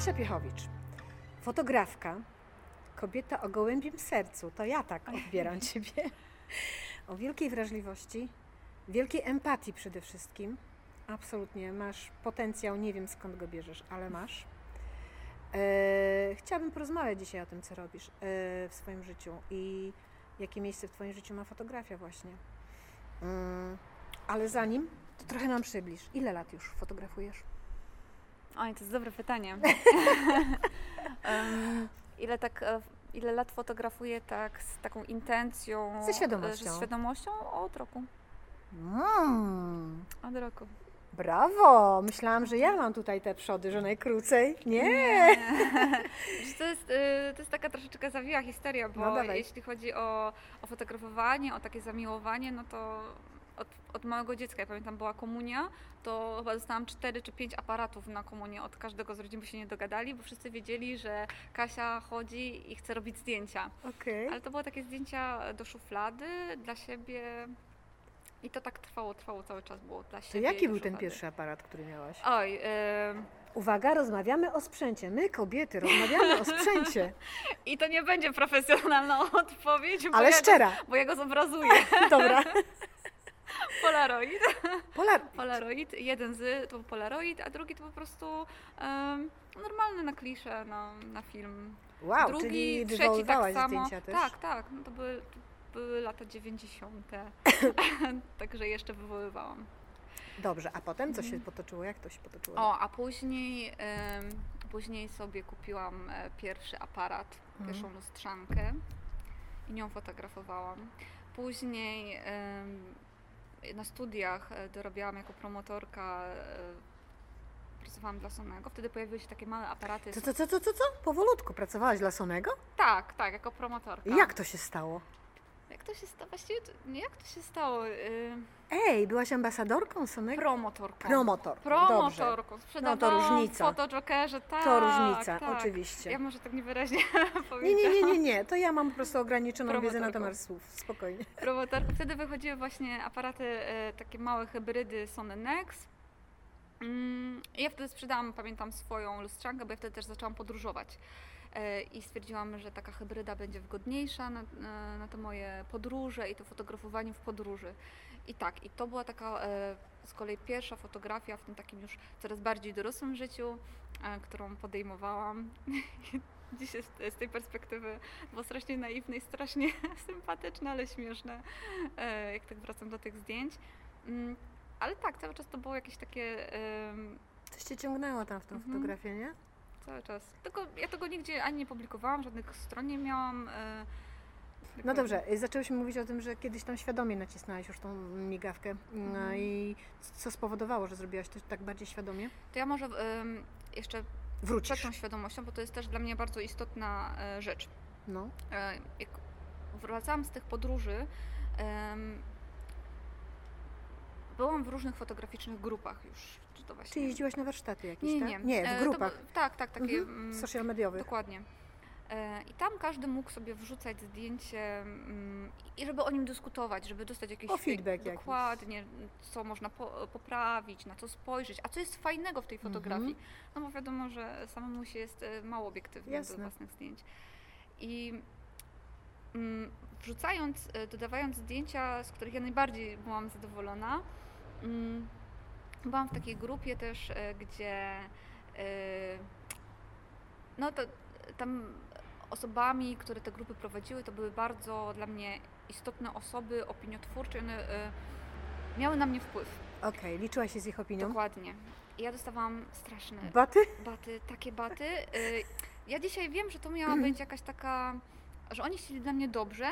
Kasia Piechowicz, fotografka, kobieta o gołębim sercu. To ja tak odbieram Ciebie. O wielkiej wrażliwości, wielkiej empatii przede wszystkim. Absolutnie, masz potencjał, nie wiem skąd go bierzesz, ale masz. E, chciałabym porozmawiać dzisiaj o tym, co robisz e, w swoim życiu i jakie miejsce w Twoim życiu ma fotografia właśnie. Mm, ale zanim, to trochę nam przybliż. Ile lat już fotografujesz? Oj, to jest dobre pytanie. Em, ile, tak, e, ile lat fotografuję tak z taką intencją? Ze świadomością. e, Ze świadomością od roku. Mm, Od roku. brawo! Myślałam, że ja mam tutaj te przody, że najkrócej. Nie! Wiesz, to, jest, y, to jest taka troszeczkę zawiła historia, bo No jeśli chodzi o, o fotografowanie, o takie zamiłowanie, no to od, od małego dziecka, ja pamiętam, była komunia, to chyba dostałam 4 czy 5 aparatów na komunię od każdego z rodzin, bo się nie dogadali, bo wszyscy wiedzieli, że Kasia chodzi i chce robić zdjęcia. Okej. Ale to były takie zdjęcia do szuflady, dla siebie i to tak trwało, trwało cały czas, było dla To siebie. i jaki był ten pierwszy aparat, który miałaś? Oj, em, Uwaga, rozmawiamy o sprzęcie. My, kobiety, rozmawiamy o sprzęcie. I to nie będzie profesjonalna odpowiedź, bo, Ale ja szczera. Go, bo ja go zobrazuję. Dobra. Polaroid. Polar. Polaroid. Jeden z to był Polaroid, a drugi to po prostu um, normalny na kliszę, na, na film. Wow, drugi, czyli trzeci tak samo. zdjęcia też. Tak, tak. No to były, to były lata 90. Także jeszcze wywoływałam. Dobrze, a potem co się Mhm. potoczyło? Jak to się potoczyło? O, a później, później sobie kupiłam e, pierwszy aparat, Mhm. pierwszą lustrzankę i nią fotografowałam. Później em, na studiach e, dorabiałam jako promotorka, e, pracowałam dla Sonego. Wtedy pojawiły się takie małe aparaty. Co, co, co, co, co, co? Powolutku pracowałaś dla Sonego? Tak, tak, jako promotorka. I jak to się stało? Jak to się stało? Właściwie to, nie jak to się stało? Ej, byłaś ambasadorką Sonego? promotorką. Promotor. Promotorką. Sprzedawałam różnica. fotojokerze, tak. To różnica, tak. oczywiście. Ja może tak niewyraźnie Nie, powiedziałam. nie, nie, nie, nie. To ja mam po prostu ograniczoną wiedzę na temat słów. Spokojnie. promotorką. Wtedy wychodziły właśnie aparaty, e, takie małe hybrydy Sony Nex. Mm, ja wtedy sprzedałam, pamiętam, swoją lustrzankę, bo ja wtedy też zaczęłam podróżować. E, I stwierdziłam, że taka hybryda będzie wygodniejsza na, na, te moje podróże i to fotografowanie w podróży. I tak, i to była taka e, z kolei pierwsza fotografia w tym takim już coraz bardziej dorosłym życiu, e, którą podejmowałam. Dzisiaj z, tej perspektywy było strasznie naiwne i strasznie sympatyczne, ale śmieszne, jak tak wracam do tych zdjęć. Mm, Ale tak, cały czas to było jakieś takie. Coś cię ciągnęło tam w tą Mhm. fotografię, nie? Cały czas. Tylko ja tego nigdzie ani nie publikowałam, żadnych stron nie miałam. e, No dobrze, y, zaczęłyśmy mówić o tym, że kiedyś tam świadomie nacisnęłaś już tą migawkę. No i co spowodowało, że zrobiłaś to tak bardziej świadomie? To ja może jeszcze przed Wrócisz. tą świadomością, bo to jest też dla mnie bardzo istotna e, rzecz. No. E, jak wracałam z tych podróży, byłam w różnych fotograficznych grupach już. Czy to właśnie. Czy jeździłaś na warsztaty jakieś, nie, tak? nie, Nie, E, w to grupach. by- tak, tak, takie. Mhm. mm, Social mediowych. Dokładnie. E, I tam każdy mógł sobie wrzucać zdjęcie mm, i żeby o nim dyskutować, żeby dostać jakiś O feedback jakiś. Dokładnie, co można po, poprawić, na co spojrzeć, a co jest fajnego w tej fotografii. Mhm. No bo wiadomo, że samemu się jest e, mało obiektywnym Jasne. do własnych zdjęć. I mm, wrzucając, e, dodawając zdjęcia, z których ja najbardziej byłam zadowolona, byłam w takiej grupie też, e, gdzie e, no to tam osobami, które te grupy prowadziły, to były bardzo dla mnie istotne osoby opiniotwórcze, one e, miały na mnie wpływ. Okej, liczyłaś się z ich opinią? Dokładnie. I ja dostawałam straszne Baty? baty, takie baty. Ja dzisiaj wiem, że to miała być jakaś taka, że oni chcieli dla mnie dobrze,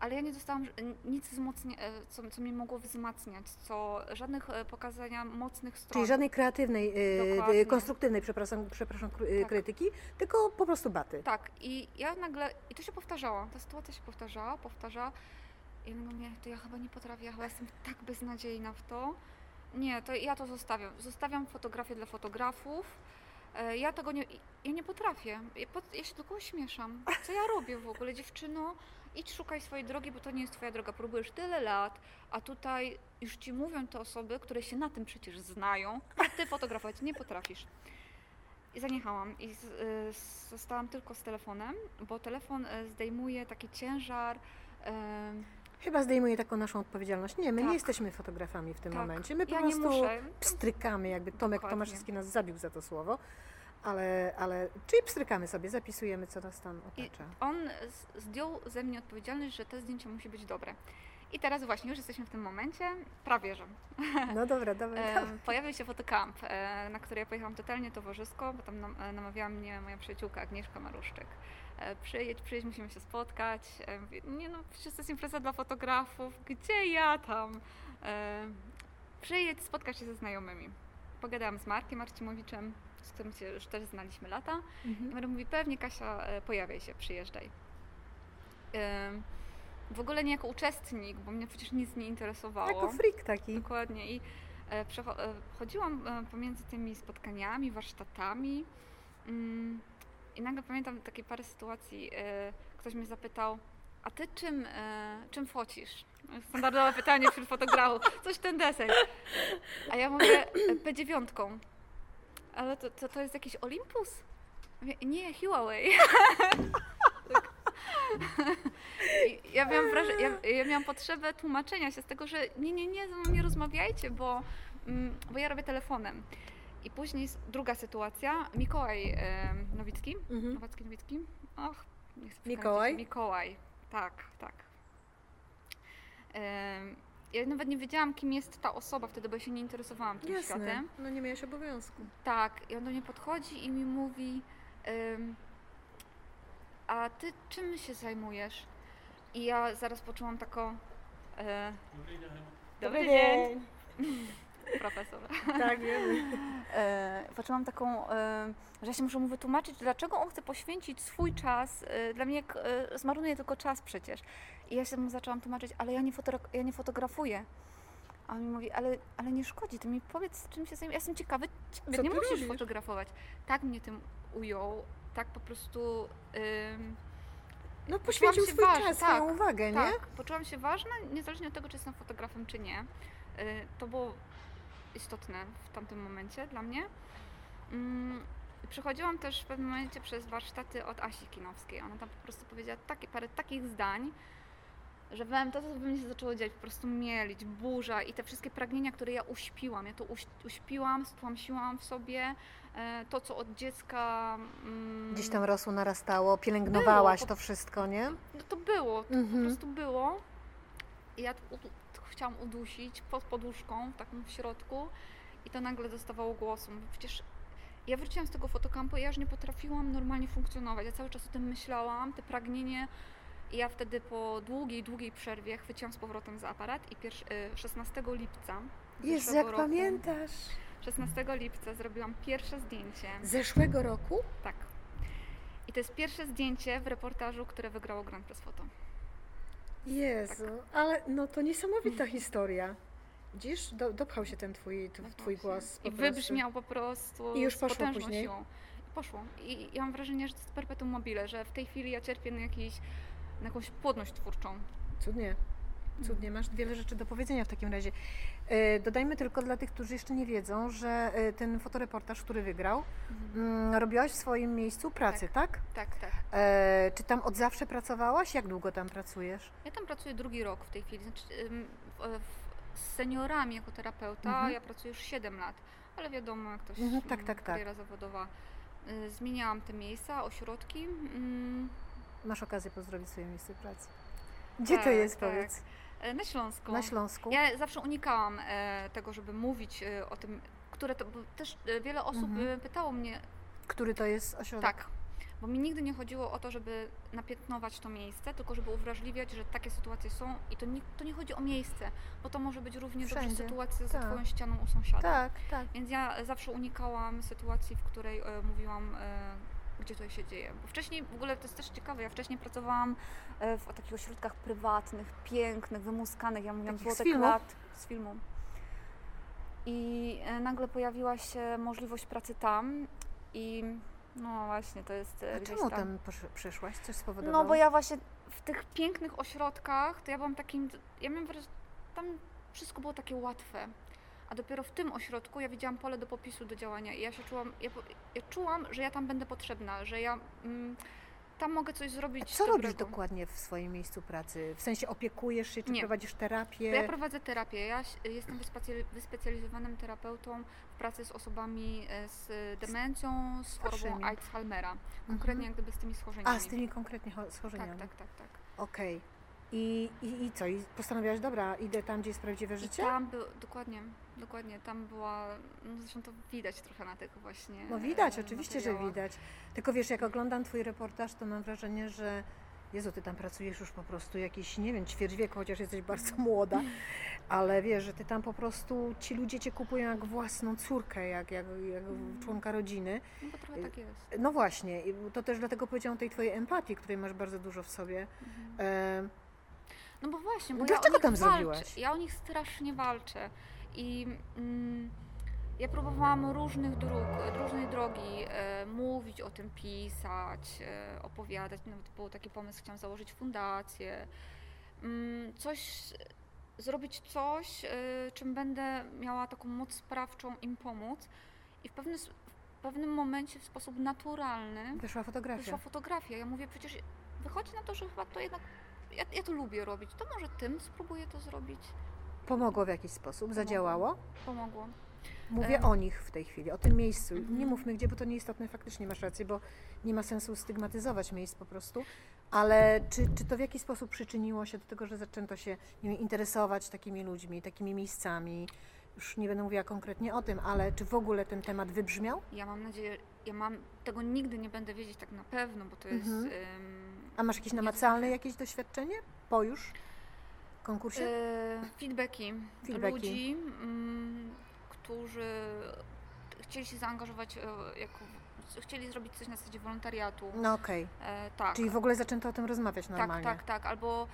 ale ja nie dostałam nic wzmocnia, e, co, co mnie mogło wzmacniać, co żadnych e, pokazania mocnych stron. Czyli żadnej kreatywnej, y, Dokładnie. konstruktywnej, przepraszam, przepraszam Tak. krytyki, tylko po prostu baty. Tak, i ja nagle, i to się powtarzało, ta sytuacja się powtarzała, powtarza. I ja mówię, to ja chyba nie potrafię, ja chyba jestem tak beznadziejna w to. Nie, to ja to zostawiam. Zostawiam fotografię dla fotografów. E, Ja tego nie, ja nie potrafię. Ja, ja się tylko ośmieszam. Co ja robię w ogóle, dziewczyno? Idź szukaj swojej drogi, bo to nie jest twoja droga. Próbujesz tyle lat, a tutaj już ci mówią te osoby, które się na tym przecież znają, a ty fotografować nie potrafisz. I zaniechałam i z, y, zostałam tylko z telefonem, bo telefon y, zdejmuje taki ciężar. y, Chyba zdejmuje taką naszą odpowiedzialność. Nie, my nie Tak. jesteśmy fotografami w tym tak, momencie. My po ja nie prostu pstrykamy, jakby Tomek Dokładnie. Tomaszewski nas zabił za to słowo, ale, ale czyli pstrykamy sobie, zapisujemy, co nas tam I- otacza. On z- zdjął ze mnie odpowiedzialność, że te zdjęcie musi być dobre. I teraz właśnie już jesteśmy w tym momencie, prawie że. No dobra, dobra. Pojawił się fotocamp, e, na który ja pojechałam totalnie towarzysko, bo tam e, namawiała mnie moja przyjaciółka Agnieszka Maruszczyk. E, przyjedź, przyjedź, musimy się spotkać. Mówię, nie no, przecież to jest impreza dla fotografów, gdzie ja tam? Przyjedź, spotkać się ze znajomymi. Pogadałam z Markiem Arcimowiczem, z którym się już też znaliśmy lata. I Mhm. Marek mówi, pewnie Kasia, e, pojawiaj się, przyjeżdżaj. W ogóle nie jako uczestnik, bo mnie przecież nic nie interesowało. Jako freak taki. Dokładnie. I e, e, chodziłam pomiędzy tymi spotkaniami, warsztatami. Mm, I nagle pamiętam takie parę sytuacji. Ktoś mnie zapytał, a ty czym, czym focisz? Standardowe pytanie wśród fotografów. Coś ten deseń. A ja mówię e, P9. Ale to, to, to jest jakiś Olympus? Mówię, nie, Huawei. Tak. I ja miałam ja, ja miałam potrzebę tłumaczenia się z tego, że nie, nie, nie, ze mną nie rozmawiajcie, bo, mm, bo ja robię telefonem. I później s- druga sytuacja, Mikołaj e, Nowicki, Mhm. Nowacki Nowicki, och, nie chcę Mikołaj? Mikołaj, tak, tak. Em, ja nawet nie wiedziałam, kim jest ta osoba wtedy, bo ja się nie interesowałam tym Jasne. światem. No nie miałeś obowiązku. Tak, i on do mnie podchodzi i mi mówi, ym, a ty czym się zajmujesz? I ja zaraz poczułam taką, e, dobry dzień, profesor. Tak, wiemy. E, poczułam taką, e, że ja się muszę mu wytłumaczyć, dlaczego on chce poświęcić swój czas e, dla mnie, jak e, zmarnuje tylko czas przecież. I ja się zaczęłam tłumaczyć, ale ja nie, ja nie fotografuję. A on mi mówi, ale, ale nie szkodzi, ty mi powiedz, czym się zajmujesz. Ja jestem ciekawy ciebie, Co nie musisz robisz? fotografować. Tak mnie tym ujął, tak po prostu... ym, No poświęcił swój ważna, czas, tak, swoją uwagę, nie? tak, poczułam się ważna, niezależnie od tego, czy jestem fotografem, czy nie. Y, To było istotne w tamtym momencie dla mnie. Mm, Przechodziłam też w pewnym momencie przez warsztaty od Asi Kinowskiej. Ona tam po prostu powiedziała takie, parę takich zdań, że we mnie to, co we mnie się zaczęło dziać, po prostu mielić, burza i te wszystkie pragnienia, które ja uśpiłam. Ja to uś, uśpiłam, stłamsiłam w sobie. E, To, co od dziecka... mm, Gdzieś tam rosło, narastało, pielęgnowałaś Było, to wszystko, nie? No to było, to po Mhm. prostu było. I ja to to chciałam udusić pod poduszką, w takim w środku i to nagle dostawało głosu. Mówię, Przecież ja wróciłam z tego fotokampu i ja już nie potrafiłam normalnie funkcjonować. Ja cały czas o tym myślałam, te pragnienie. I ja wtedy po długiej, długiej przerwie chwyciłam z powrotem za aparat i pierwszy, y, 16 lipca zeszłego jak roku, pamiętasz. 16 lipca zrobiłam pierwsze zdjęcie. Zeszłego roku? Tak. I to jest pierwsze zdjęcie w reportażu, które wygrało Grand Prix Photo. Jezu, ale no to niesamowita historia. Widzisz, do, dopchał się ten twój, twój głos. po I prostu. wybrzmiał po prostu I już poszło później? siłą. I poszło. I ja mam wrażenie, że to jest perpetuum mobile, że w tej chwili ja cierpię na, jakiś, na jakąś płodność twórczą. Cudnie. Cudnie, masz wiele rzeczy do powiedzenia w takim razie. E, dodajmy tylko dla tych, którzy jeszcze nie wiedzą, że e, ten fotoreportaż, który wygrał, mm, robiłaś w swoim miejscu pracy, tak? Tak, tak. E, czy tam od zawsze pracowałaś? Jak długo tam pracujesz? Ja tam pracuję drugi rok w tej chwili. Znaczy, w, z seniorami jako terapeuta Mhm. ja pracuję już 7 lat, ale wiadomo, jak ktoś Mhm, tak, mm, tak, tak. kariera zawodowa. Zmieniałam te miejsca, ośrodki. Masz okazję pozdrowić swoje miejsce pracy. Gdzie to Tak, jest, tak. powiedz? e, Na Śląsku. Na Śląsku? Ja zawsze unikałam e, tego, żeby mówić e, o tym, które to, bo też wiele osób Mhm. pytało mnie, Który to jest ośrodek? tak, bo mi nigdy nie chodziło o to, żeby napiętnować to miejsce, tylko żeby uwrażliwiać, że takie sytuacje są i to nie, to nie chodzi o miejsce, bo to może być równie dobrze Wszędzie, sytuacja za tak. twoją ścianą u sąsiada. Tak, tak. Więc ja zawsze unikałam sytuacji, w której e, mówiłam, e, gdzie to się dzieje. Bo wcześniej, w ogóle to jest też ciekawe, ja wcześniej pracowałam e, w takich ośrodkach prywatnych, pięknych, wymuskanych, ja mówiłam złote filmu? klat z filmu. I e, nagle pojawiła się możliwość pracy tam i no właśnie, to jest e, A czemu tam. tam przyszłaś? Coś spowodowało? No bo ja właśnie w tych pięknych ośrodkach, to ja byłam takim, ja miałam wrażenie, tam wszystko było takie łatwe. A dopiero w tym ośrodku ja widziałam pole do popisu, do działania i ja się czułam, ja, ja czułam, że ja tam będę potrzebna, że ja mm, tam mogę coś A zrobić co robisz dobrego. dokładnie w swoim miejscu pracy? W sensie opiekujesz się, czy Nie. prowadzisz terapię? Ja prowadzę terapię. Ja jestem wyspecjalizowanym terapeutą w pracy z osobami e, z demencją, z chorobą. Alzheimera. Konkretnie jak gdyby z tymi schorzeniami. A, z tymi konkretnie cho- schorzeniami. Tak, tak, tak, tak. Okej. I, i, I co? I postanowiłaś, dobra, idę tam, gdzie jest prawdziwe I życie? tam był, dokładnie, dokładnie, tam była, no zresztą to widać trochę na tych właśnie No widać, e, oczywiście, że materiałach. widać. Tylko wiesz, jak oglądam Twój reportaż, to mam wrażenie, że Jezu, Ty tam pracujesz już po prostu jakiś, nie wiem, ćwierć wieku, chociaż jesteś bardzo młoda, ale wiesz, że Ty tam po prostu, ci ludzie Cię kupują jak własną córkę, jak, jak, jak członka rodziny. No bo trochę tak jest. No właśnie, i to też dlatego powiedziałam o tej Twojej empatii, której masz bardzo dużo w sobie. Mhm. E, No bo właśnie, bo Dlaczego ja o nich tam walczę. zrobiłaś? Ja o nich strasznie walczę. I mm, ja próbowałam różnych dróg, różnej drogi e, mówić o tym, pisać, e, opowiadać. Nawet był taki pomysł, chciałam założyć fundację. Mm, coś, zrobić coś, e, czym będę miała taką moc sprawczą im pomóc. I w, pewny, s- w pewnym momencie w sposób naturalny wyszła fotografia. wyszła fotografia. Ja mówię, przecież wychodzi na to, że chyba to jednak, ja, ja to lubię robić, to może tym spróbuję to zrobić. Pomogło w jakiś sposób, zadziałało. Pomogło. Mówię Em. o nich w tej chwili, o tym miejscu. Mhm. Nie mówmy gdzie, bo to nieistotne, faktycznie masz rację, bo nie ma sensu stygmatyzować miejsc po prostu. Ale czy, czy to w jakiś sposób przyczyniło się do tego, że zaczęto się nie wiem, interesować takimi ludźmi, takimi miejscami? Już nie będę mówiła konkretnie o tym, ale czy w ogóle ten temat wybrzmiał? Ja mam nadzieję, ja mam, tego nigdy nie będę wiedzieć tak na pewno, bo to jest... Mhm. A masz jakieś namacalne jakieś doświadczenie po już konkursie? e, feedbacki, Feedbacki. ludzi, mm, którzy chcieli się zaangażować, e, jako, chcieli zrobić coś na zasadzie wolontariatu. No okej, E, tak. czyli w ogóle zaczęto o tym rozmawiać normalnie. Tak, tak, tak. Albo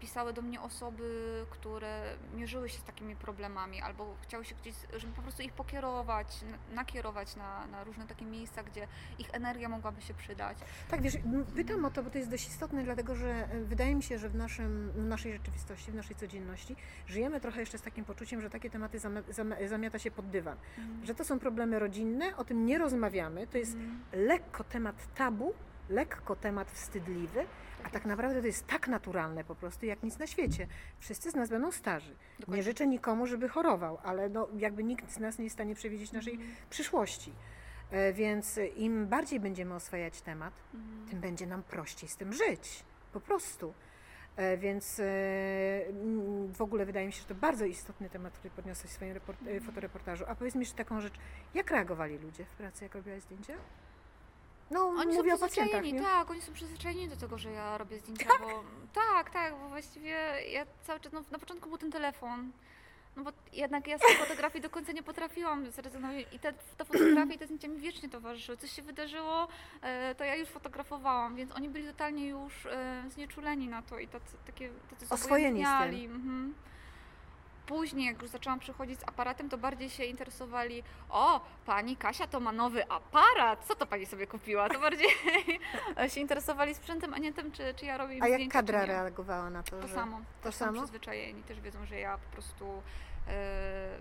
pisały do mnie osoby, które mierzyły się z takimi problemami, albo chciały się gdzieś, żeby po prostu ich pokierować, nakierować na, na różne takie miejsca, gdzie ich energia mogłaby się przydać. Tak, wiesz, pytam o to, bo to jest dość istotne, dlatego że e, wydaje mi się, że w, naszym, w naszej rzeczywistości, w naszej codzienności żyjemy trochę jeszcze z takim poczuciem, że takie tematy zami- zami- zamiata się pod dywan. Że to są problemy rodzinne, o tym nie rozmawiamy, to jest Mhm. lekko temat tabu, lekko temat wstydliwy, a tak naprawdę to jest tak naturalne po prostu, jak nic na świecie. Wszyscy z nas będą starzy. Nie Dokładnie. życzę nikomu, żeby chorował, ale no, jakby nikt z nas nie jest w stanie przewidzieć naszej Mhm. przyszłości. E, Więc im bardziej będziemy oswajać temat, Mhm. tym będzie nam prościej z tym żyć. Po prostu. E, Więc e, mm, w ogóle wydaje mi się, że to bardzo istotny temat, który podniosłeś w swoim report- e, fotoreportażu. A powiedz mi jeszcze taką rzecz, jak reagowali ludzie w pracy, jak robiłaś zdjęcia? No, Oni mówię są o pacjentach, przyzwyczajeni, nie? tak, oni są przyzwyczajeni do tego, że ja robię zdjęcia, bo tak, tak, bo właściwie ja cały czas, no, na początku był ten telefon, no bo jednak ja z tej fotografii do końca nie potrafiłam zrezygnować i te, fotografie i te zdjęcia mi wiecznie towarzyszyły. Coś się wydarzyło, e, to ja już fotografowałam, więc oni byli totalnie już e, znieczuleni na to i tacy, takie, tacy Oswojeni z tym. Mhm. Później, jak już zaczęłam przychodzić z aparatem, to bardziej się interesowali, o, pani Kasia to ma nowy aparat, co to pani sobie kupiła? To bardziej się interesowali sprzętem, a nie tym, czy, czy ja robię A jak zdjęcia, kadra czy nie. reagowała na to? To że... samo. To Też są samo? przyzwyczajeni, też wiedzą, że ja po prostu e,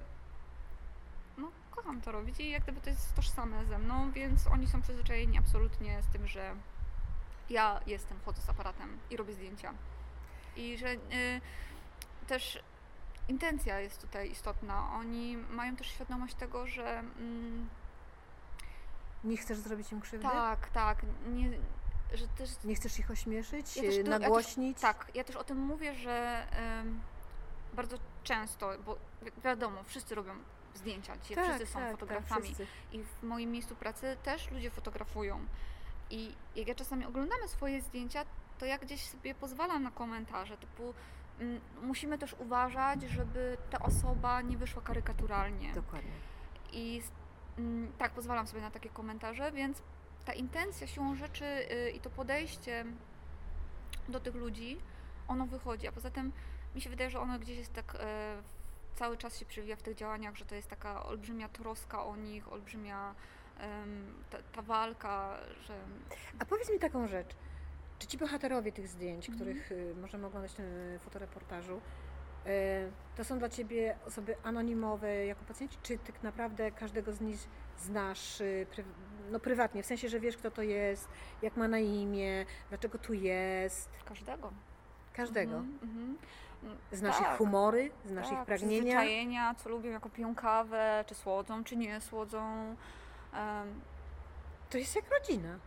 no, kocham to robić i jak gdyby to jest tożsame ze mną, więc oni są przyzwyczajeni absolutnie z tym, że ja jestem, chodzę z aparatem i robię zdjęcia. I że e, też intencja jest tutaj istotna. Oni mają też świadomość tego, że mm, Nie chcesz zrobić im krzywdy? tak, tak, nie, że też Nie chcesz ich ośmieszyć, Ja też tu- ja też- nagłośnić? Tak, ja też o tym mówię, że em, bardzo często, bo wi- wiadomo, wszyscy robią zdjęcia, dzisiaj tak, wszyscy są tak, fotografami Tak, wszyscy. i w moim miejscu pracy też ludzie fotografują. I jak ja czasami oglądamy swoje zdjęcia, to ja gdzieś sobie pozwalam na komentarze typu musimy też uważać, żeby ta osoba nie wyszła karykaturalnie. Dokładnie. I mm, tak, pozwalam sobie na takie komentarze, więc ta intencja siłą rzeczy y, i to podejście do tych ludzi, ono wychodzi. A poza tym mi się wydaje, że ono gdzieś jest tak e, cały czas się przewija w tych działaniach, że to jest taka olbrzymia troska o nich, olbrzymia ta, ta walka, że A powiedz mi taką rzecz. Czy ci bohaterowie tych zdjęć, Mhm. których y, możemy oglądać w tym y, fotoreportażu, To są dla Ciebie osoby anonimowe jako pacjenci, czy tak naprawdę każdego z nich znasz y, no, prywatnie, w sensie, że wiesz kto to jest, jak ma na imię, dlaczego tu jest? Każdego. Każdego. Mhm, mhm. Znasz Tak, ich humory, znasz ich tak, pragnienia. przyzwyczajenia, co lubią, jako piją kawę, czy słodzą, czy nie słodzą. Em, To jest jak rodzina.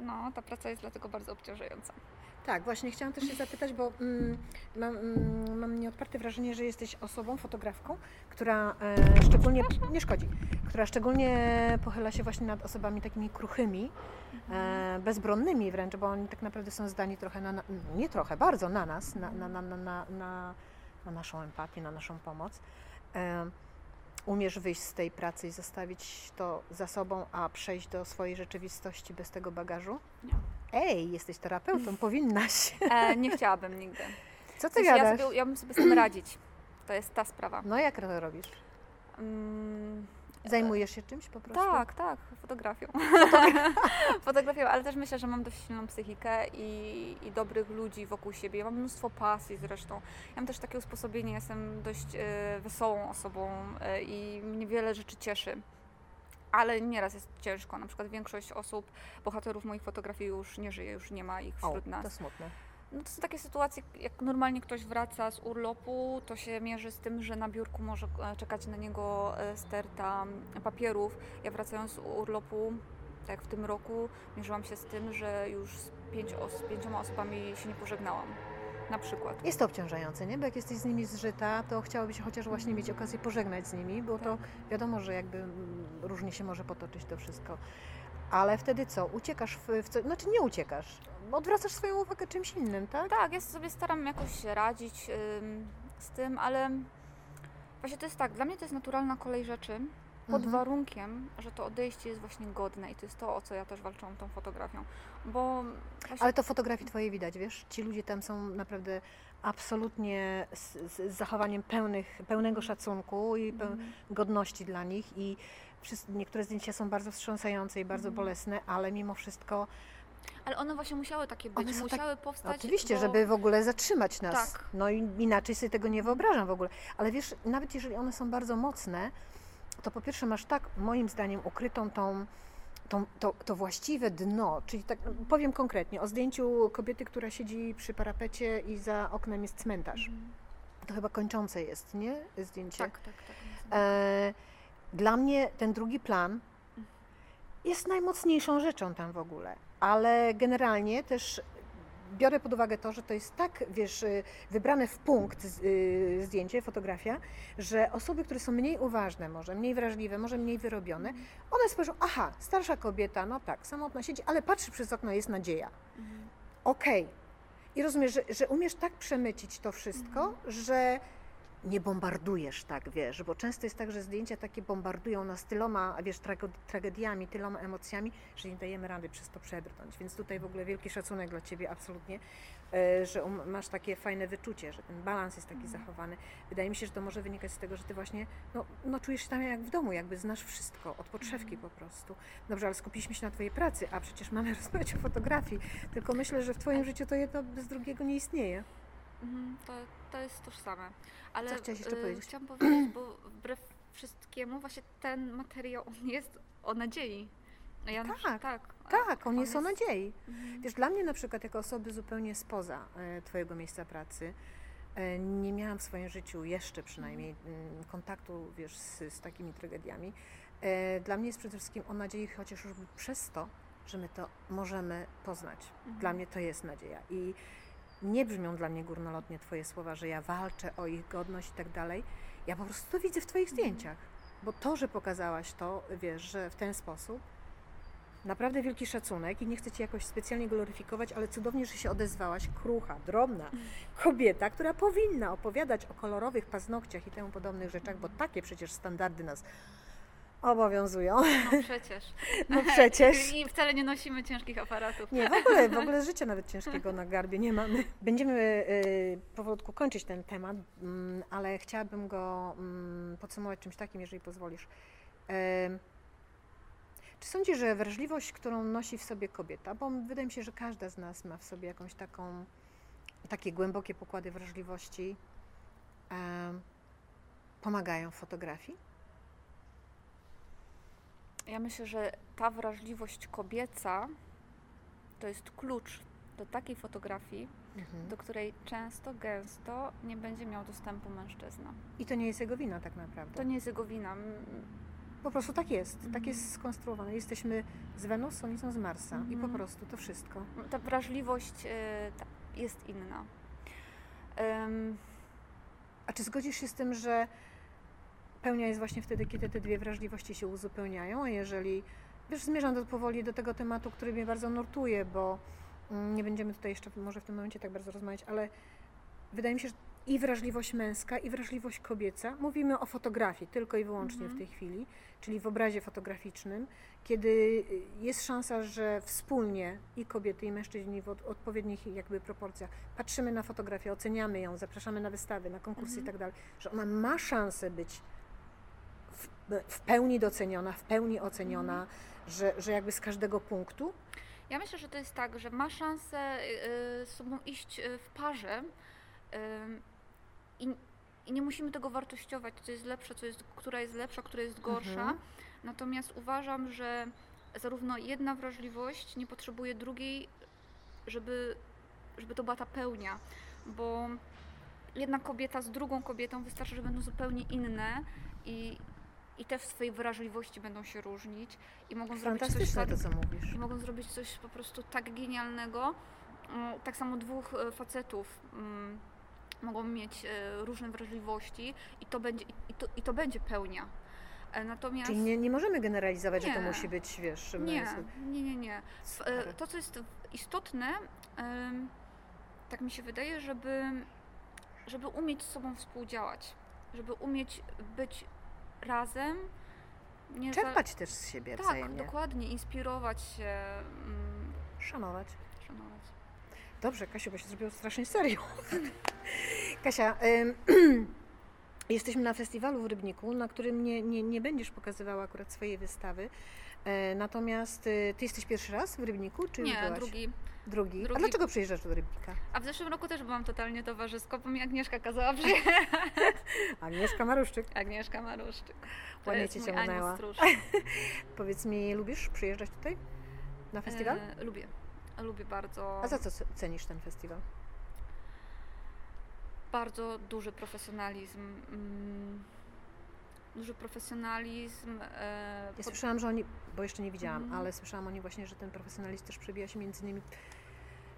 No, ta praca jest dlatego bardzo obciążająca. Tak, właśnie chciałam też się zapytać, bo mm, mam, mm, mam nieodparte wrażenie, że jesteś osobą, fotografką, która e, szczególnie, nie szkodzi, która szczególnie pochyla się właśnie nad osobami takimi kruchymi, e, bezbronnymi wręcz, bo oni tak naprawdę są zdani trochę na, na nie trochę, bardzo na nas, na, na, na, na, na, na, na naszą empatię, na naszą pomoc. E, umiesz wyjść z tej pracy i zostawić to za sobą, a przejść do swojej rzeczywistości bez tego bagażu? Nie. Ej, jesteś terapeutą, powinnaś. E, nie chciałabym nigdy. Co ty sensie ja, gadasz? sobie, ja bym sobie z tym radzić. To jest ta sprawa. No jak to robisz? Mm, Zajmujesz się czymś po prostu? tak, tak, fotografią. fotografią, ale też myślę, że mam dość silną psychikę i, i dobrych ludzi wokół siebie. Ja mam mnóstwo pasji zresztą. Ja mam też takie usposobienie, jestem dość e, wesołą osobą e, i mnie wiele rzeczy cieszy. Ale nieraz jest ciężko. Na przykład większość osób, bohaterów moich fotografii już nie żyje, już nie ma ich O, wśród nas. to smutne. No to są takie sytuacje, jak normalnie ktoś wraca z urlopu, to się mierzy z tym, że na biurku może e, czekać na niego e, sterta papierów. Ja wracając z urlopu, tak jak w tym roku, mierzyłam się z tym, że już z, pięć os- z pięcioma osobami się nie pożegnałam. Na przykład. Jest to obciążające, nie? Bo jak jesteś z nimi zżyta, to chciałoby się chociaż właśnie mieć okazję pożegnać z nimi, bo to wiadomo, że jakby mm, różnie się może potoczyć to wszystko. Ale wtedy co? Uciekasz w, w co? Znaczy nie uciekasz. Odwracasz swoją uwagę czymś innym, tak? Tak, ja sobie staram jakoś radzić ym, z tym, ale właśnie to jest tak, dla mnie to jest naturalna kolej rzeczy, pod Mhm. warunkiem, że to odejście jest właśnie godne i to jest to, o co ja też walczyłam tą fotografią. Bo właśnie Ale to fotografii twojej widać, wiesz? Ci ludzie tam są naprawdę absolutnie z, z zachowaniem pełnych, pełnego szacunku i peł, Mhm. godności dla nich i niektóre zdjęcia są bardzo wstrząsające i bardzo Mhm. bolesne, ale mimo wszystko Ale one właśnie musiały takie być, tak- musiały powstać. Oczywiście, bo... żeby w ogóle zatrzymać nas. Tak. No i inaczej sobie tego nie wyobrażam w ogóle. Ale wiesz, nawet jeżeli one są bardzo mocne, to po pierwsze masz tak, moim zdaniem, ukrytą tą, tą, to, to właściwe dno. Czyli tak, powiem konkretnie, o zdjęciu kobiety, która siedzi przy parapecie i za oknem jest cmentarz. Mhm. To chyba kończące jest, nie? Zdjęcie. Tak, tak, tak. E, dla mnie ten drugi plan jest najmocniejszą rzeczą tam w ogóle, ale generalnie też biorę pod uwagę to, że to jest tak, wiesz, y, wybrane w punkt y, zdjęcie, fotografia, że osoby, które są mniej uważne, może mniej wrażliwe, może mniej wyrobione, one spojrzą, aha, starsza kobieta, no tak, samotna siedzi, ale patrzy przez okno, jest nadzieja. Mhm. Okej. I rozumiesz, że, że umiesz tak przemycić to wszystko, że nie bombardujesz tak, wiesz, bo często jest tak, że zdjęcia takie bombardują nas tyloma, wiesz, tragediami, tyloma emocjami, że nie dajemy rady przez to przebrnąć. Więc tutaj w ogóle wielki szacunek dla Ciebie, absolutnie, e, że um, masz takie fajne wyczucie, że ten balans jest taki zachowany. Wydaje mi się, że to może wynikać z tego, że Ty właśnie, no, no czujesz się tam jak w domu, jakby znasz wszystko, od podszewki po prostu. Dobrze, ale skupiliśmy się na Twojej pracy, a przecież mamy rozmawiać o fotografii, tylko myślę, że w Twoim życiu to jedno bez drugiego nie istnieje. Mhm, to, to jest tożsame. Ale Co chciałaś jeszcze y, powiedzieć? chciałam powiedzieć, bo wbrew wszystkiemu właśnie ten materiał on jest o nadziei. Ja na Tak, przykład- tak. Tak, on jest o nadziei. Mhm. Wiesz, dla mnie na przykład jako osoby zupełnie spoza e, Twojego miejsca pracy, e, nie miałam w swoim życiu jeszcze przynajmniej mm, kontaktu, wiesz, z, z takimi tragediami. E, Dla mnie jest przede wszystkim o nadziei, chociaż już przez to, że my to możemy poznać. Mhm. Dla mnie to jest nadzieja. I nie brzmią dla mnie górnolotnie Twoje słowa, że ja walczę o ich godność i tak dalej. Ja po prostu to widzę w Twoich zdjęciach. Bo to, że pokazałaś to, wiesz, że w ten sposób, naprawdę wielki szacunek i nie chcę Cię jakoś specjalnie gloryfikować, ale cudownie, że się odezwałaś. Krucha, drobna kobieta, która powinna opowiadać o kolorowych paznokciach i temu podobnych rzeczach, bo takie przecież standardy nas obowiązują. No przecież. No przecież. I wcale nie nosimy ciężkich aparatów. Nie, w ogóle, w ogóle życia nawet ciężkiego na garbie nie mamy. Będziemy y, powolutku kończyć ten temat, mm, ale chciałabym go mm, podsumować czymś takim, jeżeli pozwolisz. Czy sądzisz, że wrażliwość, którą nosi w sobie kobieta, bo wydaje mi się, że każda z nas ma w sobie jakąś taką takie głębokie pokłady wrażliwości pomagają w fotografii? Ja myślę, że ta wrażliwość kobieca to jest klucz do takiej fotografii, Mhm. do której często, gęsto nie będzie miał dostępu mężczyzna. I to nie jest jego wina tak naprawdę. To nie jest jego wina. Po prostu tak jest. Tak Mhm. jest skonstruowane. Jesteśmy z Wenus, są z Marsa. I po Mhm. prostu to wszystko. Ta wrażliwość ta jest inna. A czy zgodzisz się z tym, że pełnia jest właśnie wtedy, kiedy te dwie wrażliwości się uzupełniają? A jeżeli, wiesz, zmierzam do, powoli do tego tematu, który mnie bardzo nurtuje, bo mm, nie będziemy tutaj jeszcze może w tym momencie tak bardzo rozmawiać, ale wydaje mi się, że i wrażliwość męska, i wrażliwość kobieca, mówimy o fotografii tylko i wyłącznie Mhm. w tej chwili, czyli w obrazie fotograficznym, kiedy jest szansa, że wspólnie i kobiety, i mężczyźni w od, odpowiednich jakby proporcjach patrzymy na fotografię, oceniamy ją, zapraszamy na wystawy, na konkursy Mhm. i tak dalej, że ona ma szansę być w, w pełni doceniona, w pełni oceniona, że, że jakby z każdego punktu. Ja myślę, że to jest tak, że ma szansę y, z sobą iść y, w parze i, i nie musimy tego wartościować, co jest lepsze, co jest, która jest lepsza, która jest gorsza. Mhm. Natomiast uważam, że zarówno jedna wrażliwość nie potrzebuje drugiej, żeby, żeby to była ta pełnia, bo jedna kobieta z drugą kobietą wystarczy, że będą zupełnie inne i, i te w swojej wrażliwości będą się różnić i mogą zrobić coś tak, to, co mówisz. i mogą zrobić coś po prostu tak genialnego. Mm, Tak samo dwóch e, facetów mm, mogą mieć e, różne wrażliwości i to będzie, i to, i to będzie pełnia. E, Natomiast Czyli nie, nie możemy generalizować, że to Nie. musi być, wiesz, nie, nie, nie, nie. To, co jest istotne, tak mi się wydaje, żeby, żeby umieć z sobą współdziałać, żeby umieć być razem. Nie za- Czerpać też z siebie Tak, wzajemnie. dokładnie, inspirować się, mm, Szanować. szanować. Dobrze, Kasiu, bo się zrobiło strasznie serio. Kasia, jesteśmy na festiwalu w Rybniku, na którym nie, nie, nie będziesz pokazywała akurat swojej wystawy. E, natomiast y, ty jesteś pierwszy raz w Rybniku, czy Nie, byłaś? drugi. drugi. A dlaczego przyjeżdżasz do Rybnika? A w zeszłym roku też byłam totalnie towarzysko, bo mi Agnieszka kazała przyjechać. Agnieszka Maruszczyk. Agnieszka Maruszczyk. To Ładnie cię ciągnęła. Powiedz mi, lubisz przyjeżdżać tutaj na festiwal? E, lubię. Lubię bardzo. A za co cenisz ten festiwal? Bardzo duży profesjonalizm. mm, Duży profesjonalizm. e, Ja słyszałam, że oni, bo jeszcze nie widziałam, Mhm. ale słyszałam o nim właśnie, że ten profesjonalizm też przebija się między innymi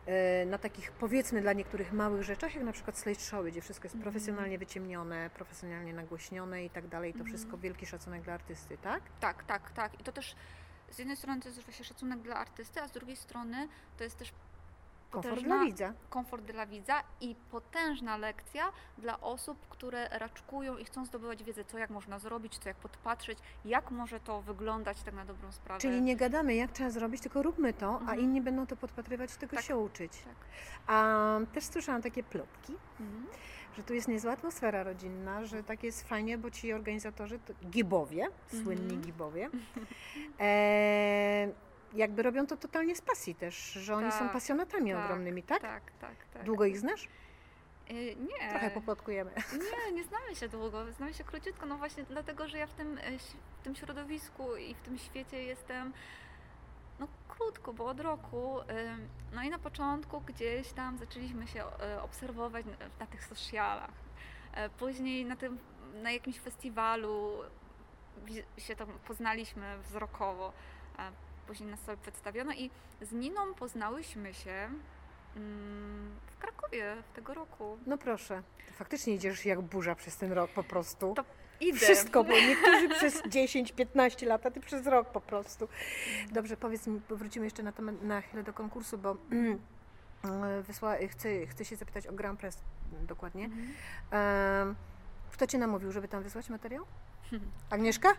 e, na takich powiedzmy dla niektórych małych rzeczach, jak na przykład slate showy, gdzie wszystko jest Mhm. profesjonalnie wyciemnione, profesjonalnie nagłośnione i tak dalej. To Mhm. wszystko wielki szacunek dla artysty, tak? Tak, tak, tak. I to też z jednej strony to jest właśnie szacunek dla artysty, a z drugiej strony to jest też Komfort dla widza. komfort dla widza i potężna lekcja dla osób, które raczkują i chcą zdobywać wiedzę, co jak można zrobić, co jak podpatrzeć, jak może to wyglądać tak na dobrą sprawę. Czyli nie gadamy, jak trzeba zrobić, tylko róbmy to, a Mhm. inni będą to podpatrywać i tego Tak. się uczyć. Tak. A też słyszałam takie plotki, Mhm. że tu jest niezła atmosfera rodzinna, że tak jest fajnie, bo ci organizatorzy, to gibowie, słynni Mhm. gibowie, e, jakby robią to totalnie z pasji też, że oni są Tak, pasjonatami tak, ogromnymi, tak? Tak, tak, tak. Długo ich znasz? Y, Nie. Trochę poplotkujemy. Nie, nie znamy się długo, znamy się króciutko, no właśnie dlatego, że ja w tym, e, w tym środowisku i w tym świecie jestem no krótko, bo od roku. ym, No i na początku gdzieś tam zaczęliśmy się e, obserwować na, tych socialach. E, Później na tym, na jakimś festiwalu się tam poznaliśmy wzrokowo. Później nas sobie przedstawiono i z Niną poznałyśmy się mm, w Krakowie w tego roku. No proszę, to faktycznie idziesz jak burza przez ten rok po prostu. To Idę. Wszystko, bo niektórzy przez 10-15 lat, a ty przez rok po prostu. Dobrze, powiedz mi, powrócimy jeszcze na, temat, na chwilę do konkursu, bo wysła, chcę, chcę się zapytać o Grand Press dokładnie. Mhm. Kto cię namówił, żeby tam wysłać materiał? Agnieszka?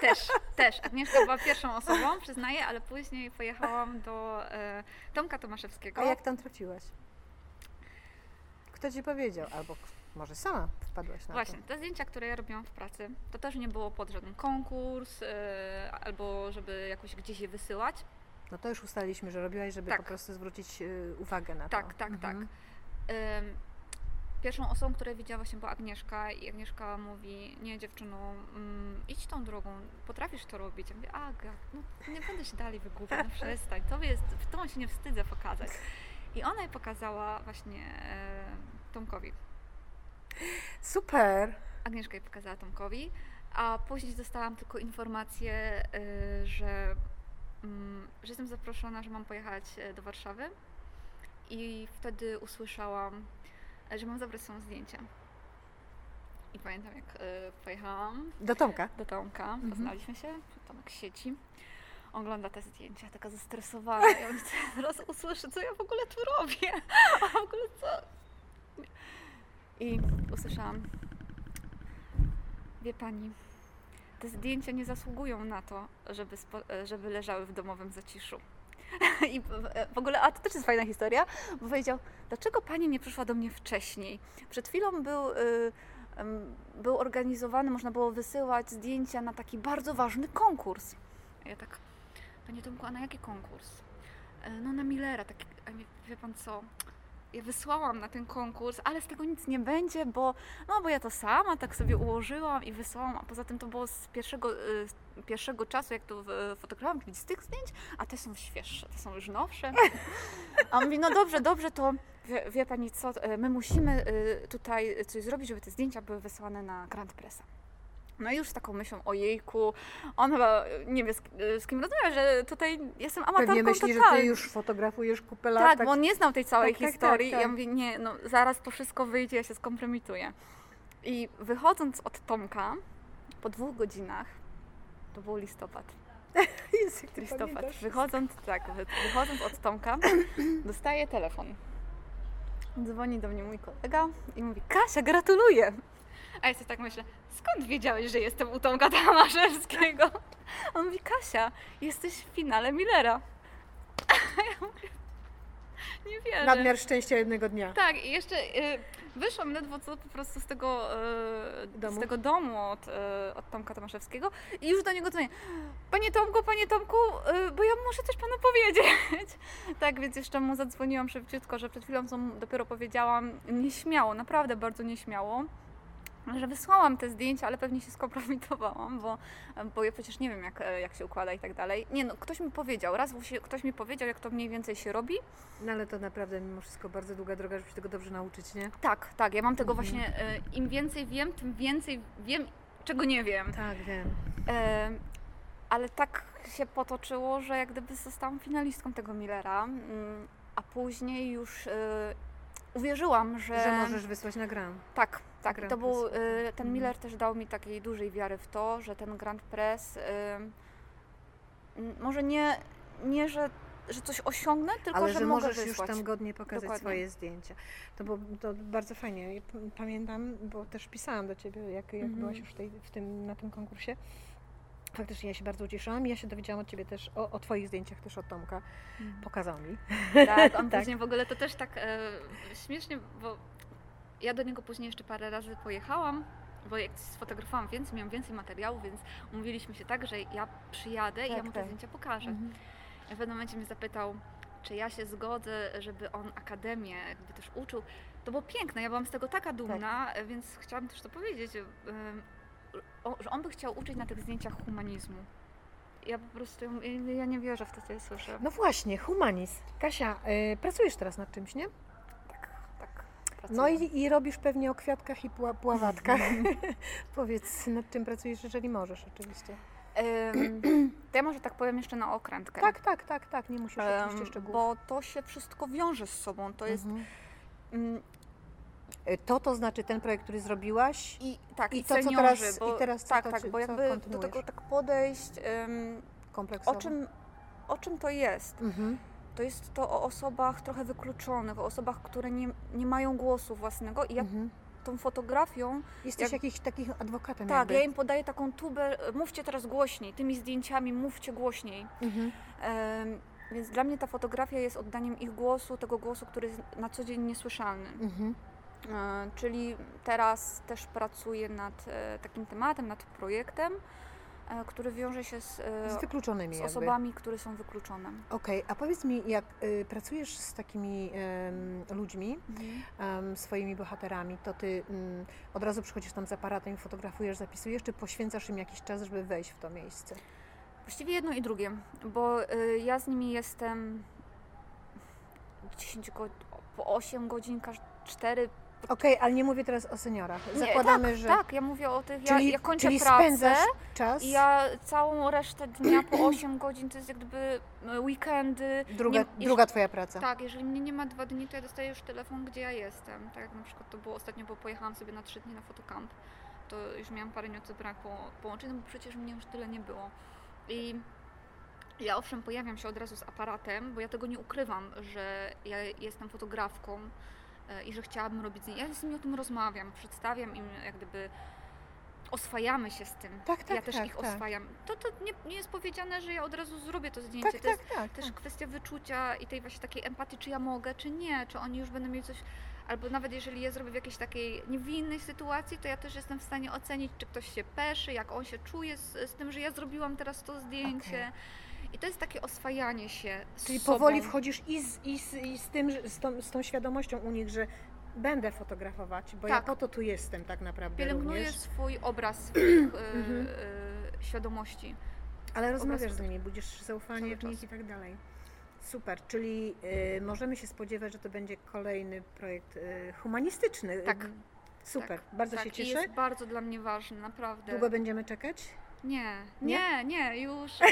Też, też. Agnieszka była pierwszą osobą, przyznaję, ale później pojechałam do e, Tomka Tomaszewskiego. A jak tam trafiłaś? Kto ci powiedział? Albo może sama wpadłaś na Właśnie, to? te zdjęcia, które ja robiłam w pracy, to też nie było pod żaden konkurs, e, albo żeby jakoś gdzieś je wysyłać. No to już ustaliliśmy, że robiłaś, żeby Tak. po prostu zwrócić y, uwagę na Tak, to. tak, tak. Mhm. Ym, Pierwszą osobą, której widziała właśnie była Agnieszka i Agnieszka mówi, nie dziewczyno, mm, idź tą drogą, potrafisz to robić. Ja mówię, Aga, no nie będę się dalej wygłupiać, no przestań, to jest, w tą się nie wstydzę pokazać. I ona jej pokazała właśnie e, Tomkowi. Super. Agnieszka jej pokazała Tomkowi, a później dostałam tylko informację, y, że, mm, że jestem zaproszona, że mam pojechać e, do Warszawy i wtedy usłyszałam, e, że mam zabrać są zdjęcia. I pamiętam, jak e, pojechałam Do Tomka. do Tomka, Mhm. poznaliśmy się, Tomek sieci, ogląda te zdjęcia, taka zestresowana. Ja mówię, teraz usłyszę, co ja w ogóle tu robię, a w ogóle co? I usłyszałam, wie pani, te zdjęcia nie zasługują na to, żeby, żeby leżały w domowym zaciszu. I w, ogóle, a to też jest fajna historia, bo powiedział, dlaczego pani nie przyszła do mnie wcześniej? Przed chwilą był, y, em, był organizowany, można było wysyłać zdjęcia na taki bardzo ważny konkurs. Ja tak, panie Tomku, a na jaki konkurs? "E, No na Millera, taki, wie pan co, ja wysłałam na ten konkurs, ale z tego nic nie będzie, bo, no, bo ja to sama tak sobie ułożyłam i wysłałam, a poza tym to było z pierwszego, y, z pierwszego czasu, jak to fotografowałam, czyli z tych zdjęć, a te są świeższe, te są już nowsze. A on mówi, no dobrze, dobrze, to wie, wie pani co, y, my musimy y, tutaj coś zrobić, żeby te zdjęcia były wysłane na Grand Pressa. No i już z taką myślą, ojejku, on chyba nie wie z, z kim rozmawia, że tutaj jestem amatorką Pewnie myśli, że totalną. ty już fotografujesz kupę lat. Tak, bo on nie znał tej całej Tak, tak, historii. tak, tak. Ja mówię, nie, no zaraz to wszystko wyjdzie, ja się skompromituję. I wychodząc od Tomka, po dwóch godzinach, to był listopad. Listopad. pamiętasz. Wychodząc, tak, wy, wychodząc od Tomka, dostaję telefon. Dzwoni do mnie mój kolega i mówi, Kasia, gratuluję! A ja sobie tak myślę, skąd wiedziałeś, że jestem u Tomka Tomaszewskiego? On mówi, Kasia, jesteś w finale Millera. A ja mówię, nie wierzę. Nadmiar szczęścia jednego dnia. Tak, i jeszcze y, wyszłam ledwo co po prostu z tego, y, Domu? z tego domu od, y, od Tomka Tomaszewskiego i już do niego dzwonię. Panie Tomku, panie Tomku, y, bo ja muszę coś panu powiedzieć. tak, więc jeszcze mu zadzwoniłam szybciutko, że przed chwilą co mu dopiero powiedziałam nieśmiało, naprawdę bardzo nieśmiało. Że wysłałam te zdjęcia, ale pewnie się skompromitowałam, bo, bo ja przecież nie wiem, jak, jak się układa i tak dalej. Nie no, ktoś mi powiedział, raz ktoś mi powiedział, jak to mniej więcej się robi, No ale to naprawdę mimo wszystko bardzo długa droga, żeby się tego dobrze nauczyć, nie? Tak, tak. Ja mam tego Mhm. właśnie. e, Im więcej wiem, tym więcej wiem, czego nie wiem. Tak, wiem. E, ale tak się potoczyło, że jak gdyby zostałam finalistką tego Millera, mm, a później już e, uwierzyłam, że. Że możesz wysłać na gram. Tak, tak. Grand to był. E, ten Mhm. Miller też dał mi takiej dużej wiary w to, że ten Grand Press. m, może nie, nie że, że coś osiągnę, tylko Ale że, że mogę możesz już wysłać. tam godnie pokazać Dokładnie. swoje zdjęcia. To było to bardzo fajnie. Pamiętam, bo też pisałam do Ciebie, jak, jak Mhm. byłaś już w tej, w tym, na tym konkursie. Faktycznie ja się bardzo ucieszyłam i ja się dowiedziałam od Ciebie też o, o Twoich zdjęciach też od Tomka. Mhm. Pokazał mi. Tak, on Tak. później w ogóle to też tak e, śmiesznie, bo ja do niego później jeszcze parę razy pojechałam, bo jak sfotografowałam więcej, miałam więcej materiału, więc umówiliśmy się tak, że ja przyjadę i ja Tak, mu te tak. zdjęcia pokażę. Mhm. W pewnym momencie mnie zapytał, czy ja się zgodzę, żeby on akademię jakby też uczył. To było piękne, ja byłam z tego taka dumna, Tak. więc chciałam też to powiedzieć, o, że on by chciał uczyć na tych zdjęciach humanizmu. Ja po prostu, ja- nie wierzę w to, co ja słyszę. No właśnie, humanizm. Kasia, y, pracujesz teraz nad czymś, nie? Tak, tak. No pracuję. i, i robisz pewnie o kwiatkach i pła, pławatkach. Powiedz, nad czym pracujesz, jeżeli możesz oczywiście. Ym, to ja może tak powiem jeszcze na okrętkę. Tak, tak, tak, tak, nie musisz oczywiście szczegółów. bo to się wszystko wiąże z sobą. To jest. Mhm. Y, To to znaczy ten projekt, który zrobiłaś I tak, I i, to, co seniorzy, teraz- bo, i teraz co tak, to- tak, czy- bo co jakby do tego tak podejść, ym, kompleksowo. o, czym, o czym to jest? Mhm. To jest to o osobach trochę wykluczonych, o osobach, które nie, nie mają głosu własnego i ja Mhm. tą fotografią, Jesteś jak- jakiś takich adwokatem tak, jakby. ja im podaję taką tubę, e, mówcie teraz głośniej, tymi zdjęciami mówcie głośniej. Mhm. Em, Więc dla mnie ta fotografia jest oddaniem ich głosu, tego głosu, który jest na co dzień niesłyszalny. Mhm. E, Czyli teraz też pracuję nad e, takim tematem, nad projektem, e, który wiąże się z, Z wykluczonymi z jakby. osobami, które są wykluczone. Okej, a powiedz mi, jak y, pracujesz z takimi ludźmi, em, swoimi bohaterami, to ty mm, od razu przychodzisz tam z aparatem, fotografujesz, zapisujesz, czy poświęcasz im jakiś czas, żeby wejść w to miejsce? Właściwie jedno i drugie, bo ja z nimi jestem 10 go, po 8 godzin, 4. Okej, ale nie mówię teraz o seniorach. Zakładamy, tak, że... Tak, ja mówię o tych, ja, Czyli, ja kończę czyli pracę spędzasz czas, i ja całą resztę dnia po 8 godzin to jest jak gdyby e, weekendy. druga, nie- druga twoja praca. Tak, jeżeli mnie nie ma dwa dni, to ja dostaję już telefon, gdzie ja jestem. Tak jak na przykład to było ostatnio, bo pojechałam sobie na trzy dni na fotocamp. To już miałam parę od brak po, połączeń, no bo przecież mnie już tyle nie było. I ja owszem pojawiam się od razu z aparatem, bo ja tego nie ukrywam, że ja jestem fotografką i że chciałabym robić zdjęcia. Ja z nimi o tym rozmawiam, przedstawiam im jak gdyby oswajamy się z tym. Tak, tak, ja też tak, ich tak. oswajam. To, to nie, nie jest powiedziane, że ja od razu zrobię to zdjęcie. Tak, to jest tak, tak. też tak. kwestia wyczucia i tej właśnie takiej empatii, czy ja mogę, czy nie, czy oni już będą mieli coś, albo nawet jeżeli ja zrobię w jakiejś takiej niewinnej sytuacji, to ja też jestem w stanie ocenić, czy ktoś się peszy, jak on się czuje z, z tym, że ja zrobiłam teraz to zdjęcie. I to jest takie oswajanie się z Czyli sobą. powoli wchodzisz i z, i z, i z tym, że- z tą, z tą świadomością u nich, że będę fotografować, bo ja Tak. po to tu jestem tak naprawdę Pielęgnuję również. swój obraz swoich Mhm. e, e, świadomości. Ale rozmawiasz z nimi, budzisz zaufanie Cały w nich i tak dalej. Super, czyli y, możemy się spodziewać, że to będzie kolejny projekt y, humanistyczny. Tak. Super, tak, bardzo tak. się I cieszę. jest bardzo dla mnie ważny, naprawdę. Długo będziemy czekać? Nie, Nie? nie, już. e,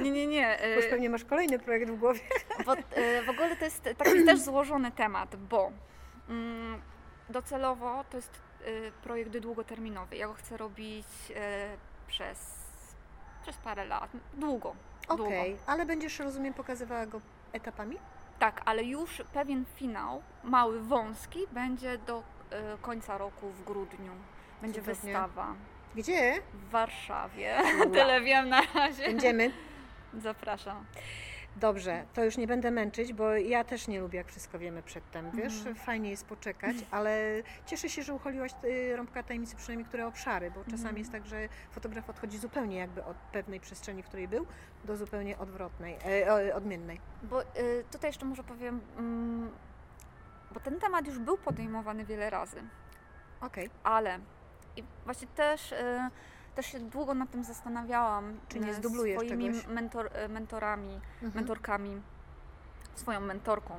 nie, nie, nie. Bo już pewnie masz kolejny projekt w głowie. Bo, e, w ogóle to jest taki też złożony temat, bo mm, docelowo to jest projekt długoterminowy. Ja go chcę robić przez, przez parę lat. Długo. Okej, Długo. ale będziesz, rozumiem, pokazywała go etapami? Tak, ale już pewien finał, mały, wąski, będzie do końca roku w grudniu. Będzie Cudownie. wystawa Gdzie? w Warszawie. Wow. Tyle wiem na razie. Będziemy. Zapraszam. Dobrze, to już nie będę męczyć, bo ja też nie lubię, jak wszystko wiemy przedtem, wiesz? Mhm. Fajnie jest poczekać, ale cieszę się, że ucholiłaś y, rąbka tajemnicy, przynajmniej które obszary, bo czasami Mhm. jest tak, że fotograf odchodzi zupełnie jakby od pewnej przestrzeni, w której był, do zupełnie odwrotnej, e, odmiennej. Bo y, tutaj jeszcze może powiem, mm, bo ten temat już był podejmowany wiele razy, Okej, ale i właśnie też, y, też się długo nad tym zastanawiałam. Czy nie y, zdublujesz swoimi czegoś? mentor, y, mentorami, mhm. mentorkami, swoją mentorką,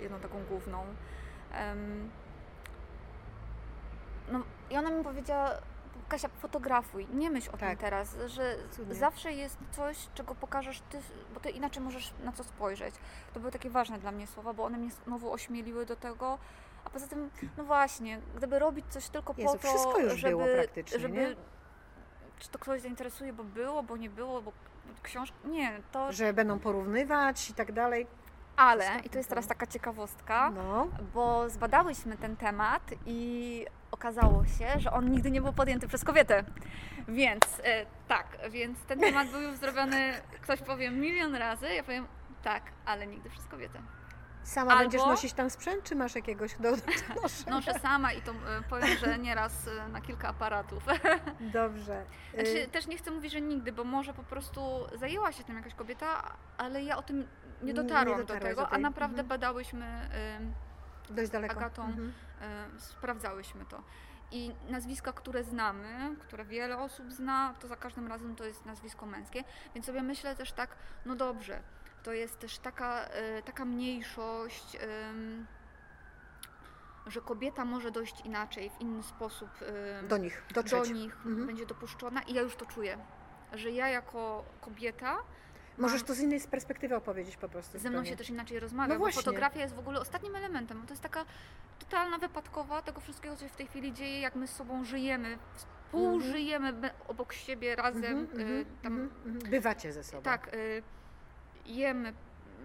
jedną taką główną. No i ona mi powiedziała, Kasia, fotografuj, nie myśl o Tak. tym teraz, że Cudnie. zawsze jest coś, czego pokażesz ty, bo ty inaczej możesz na co spojrzeć. To były takie ważne dla mnie słowa, bo one mnie znowu ośmieliły do tego. A poza tym, no właśnie, gdyby robić coś tylko Jezu, po to, wszystko już żeby, było praktycznie, żeby nie? czy to ktoś zainteresuje, bo było, bo nie było, bo książka, nie, to, Że będą porównywać i tak dalej. ale, i to jest teraz taka ciekawostka, No, bo zbadałyśmy ten temat i okazało się, że on nigdy nie był podjęty przez kobietę. Więc e, tak, więc ten temat był już zrobiony, ktoś powie milion razy, ja powiem tak, ale nigdy przez kobietę. Sama Albo- będziesz nosić tam sprzęt, czy masz jakiegoś do, do noszenia? Noszę sama i to e, powiem, że nieraz e, na kilka aparatów. Dobrze. Y, Znaczy, też nie chcę mówić, że nigdy, bo może po prostu zajęła się tym jakaś kobieta, ale ja o tym nie Nie dotarłam do tego, do tej- a naprawdę mhm. badałyśmy dość daleko. Agatą. Mhm. E, sprawdzałyśmy to. I nazwiska, które znamy, które wiele osób zna, to za każdym razem to jest nazwisko męskie. Więc sobie myślę też tak, no dobrze, to jest też taka, e, taka mniejszość, że kobieta może dojść inaczej, w inny sposób Do nich, do dotrzeć. nich Mhm. będzie dopuszczona i ja już to czuję. Że ja jako kobieta Możesz to z innej perspektywy opowiedzieć po prostu. ze mną się też inaczej rozmawia, No bo fotografia jest w ogóle ostatnim elementem. To jest taka totalna wypadkowa tego wszystkiego, co się w tej chwili dzieje, jak my z sobą żyjemy, współżyjemy be- obok siebie razem, Mhm, y, mhm, tam, mhm, mhm. Bywacie ze sobą. tak, y, jemy,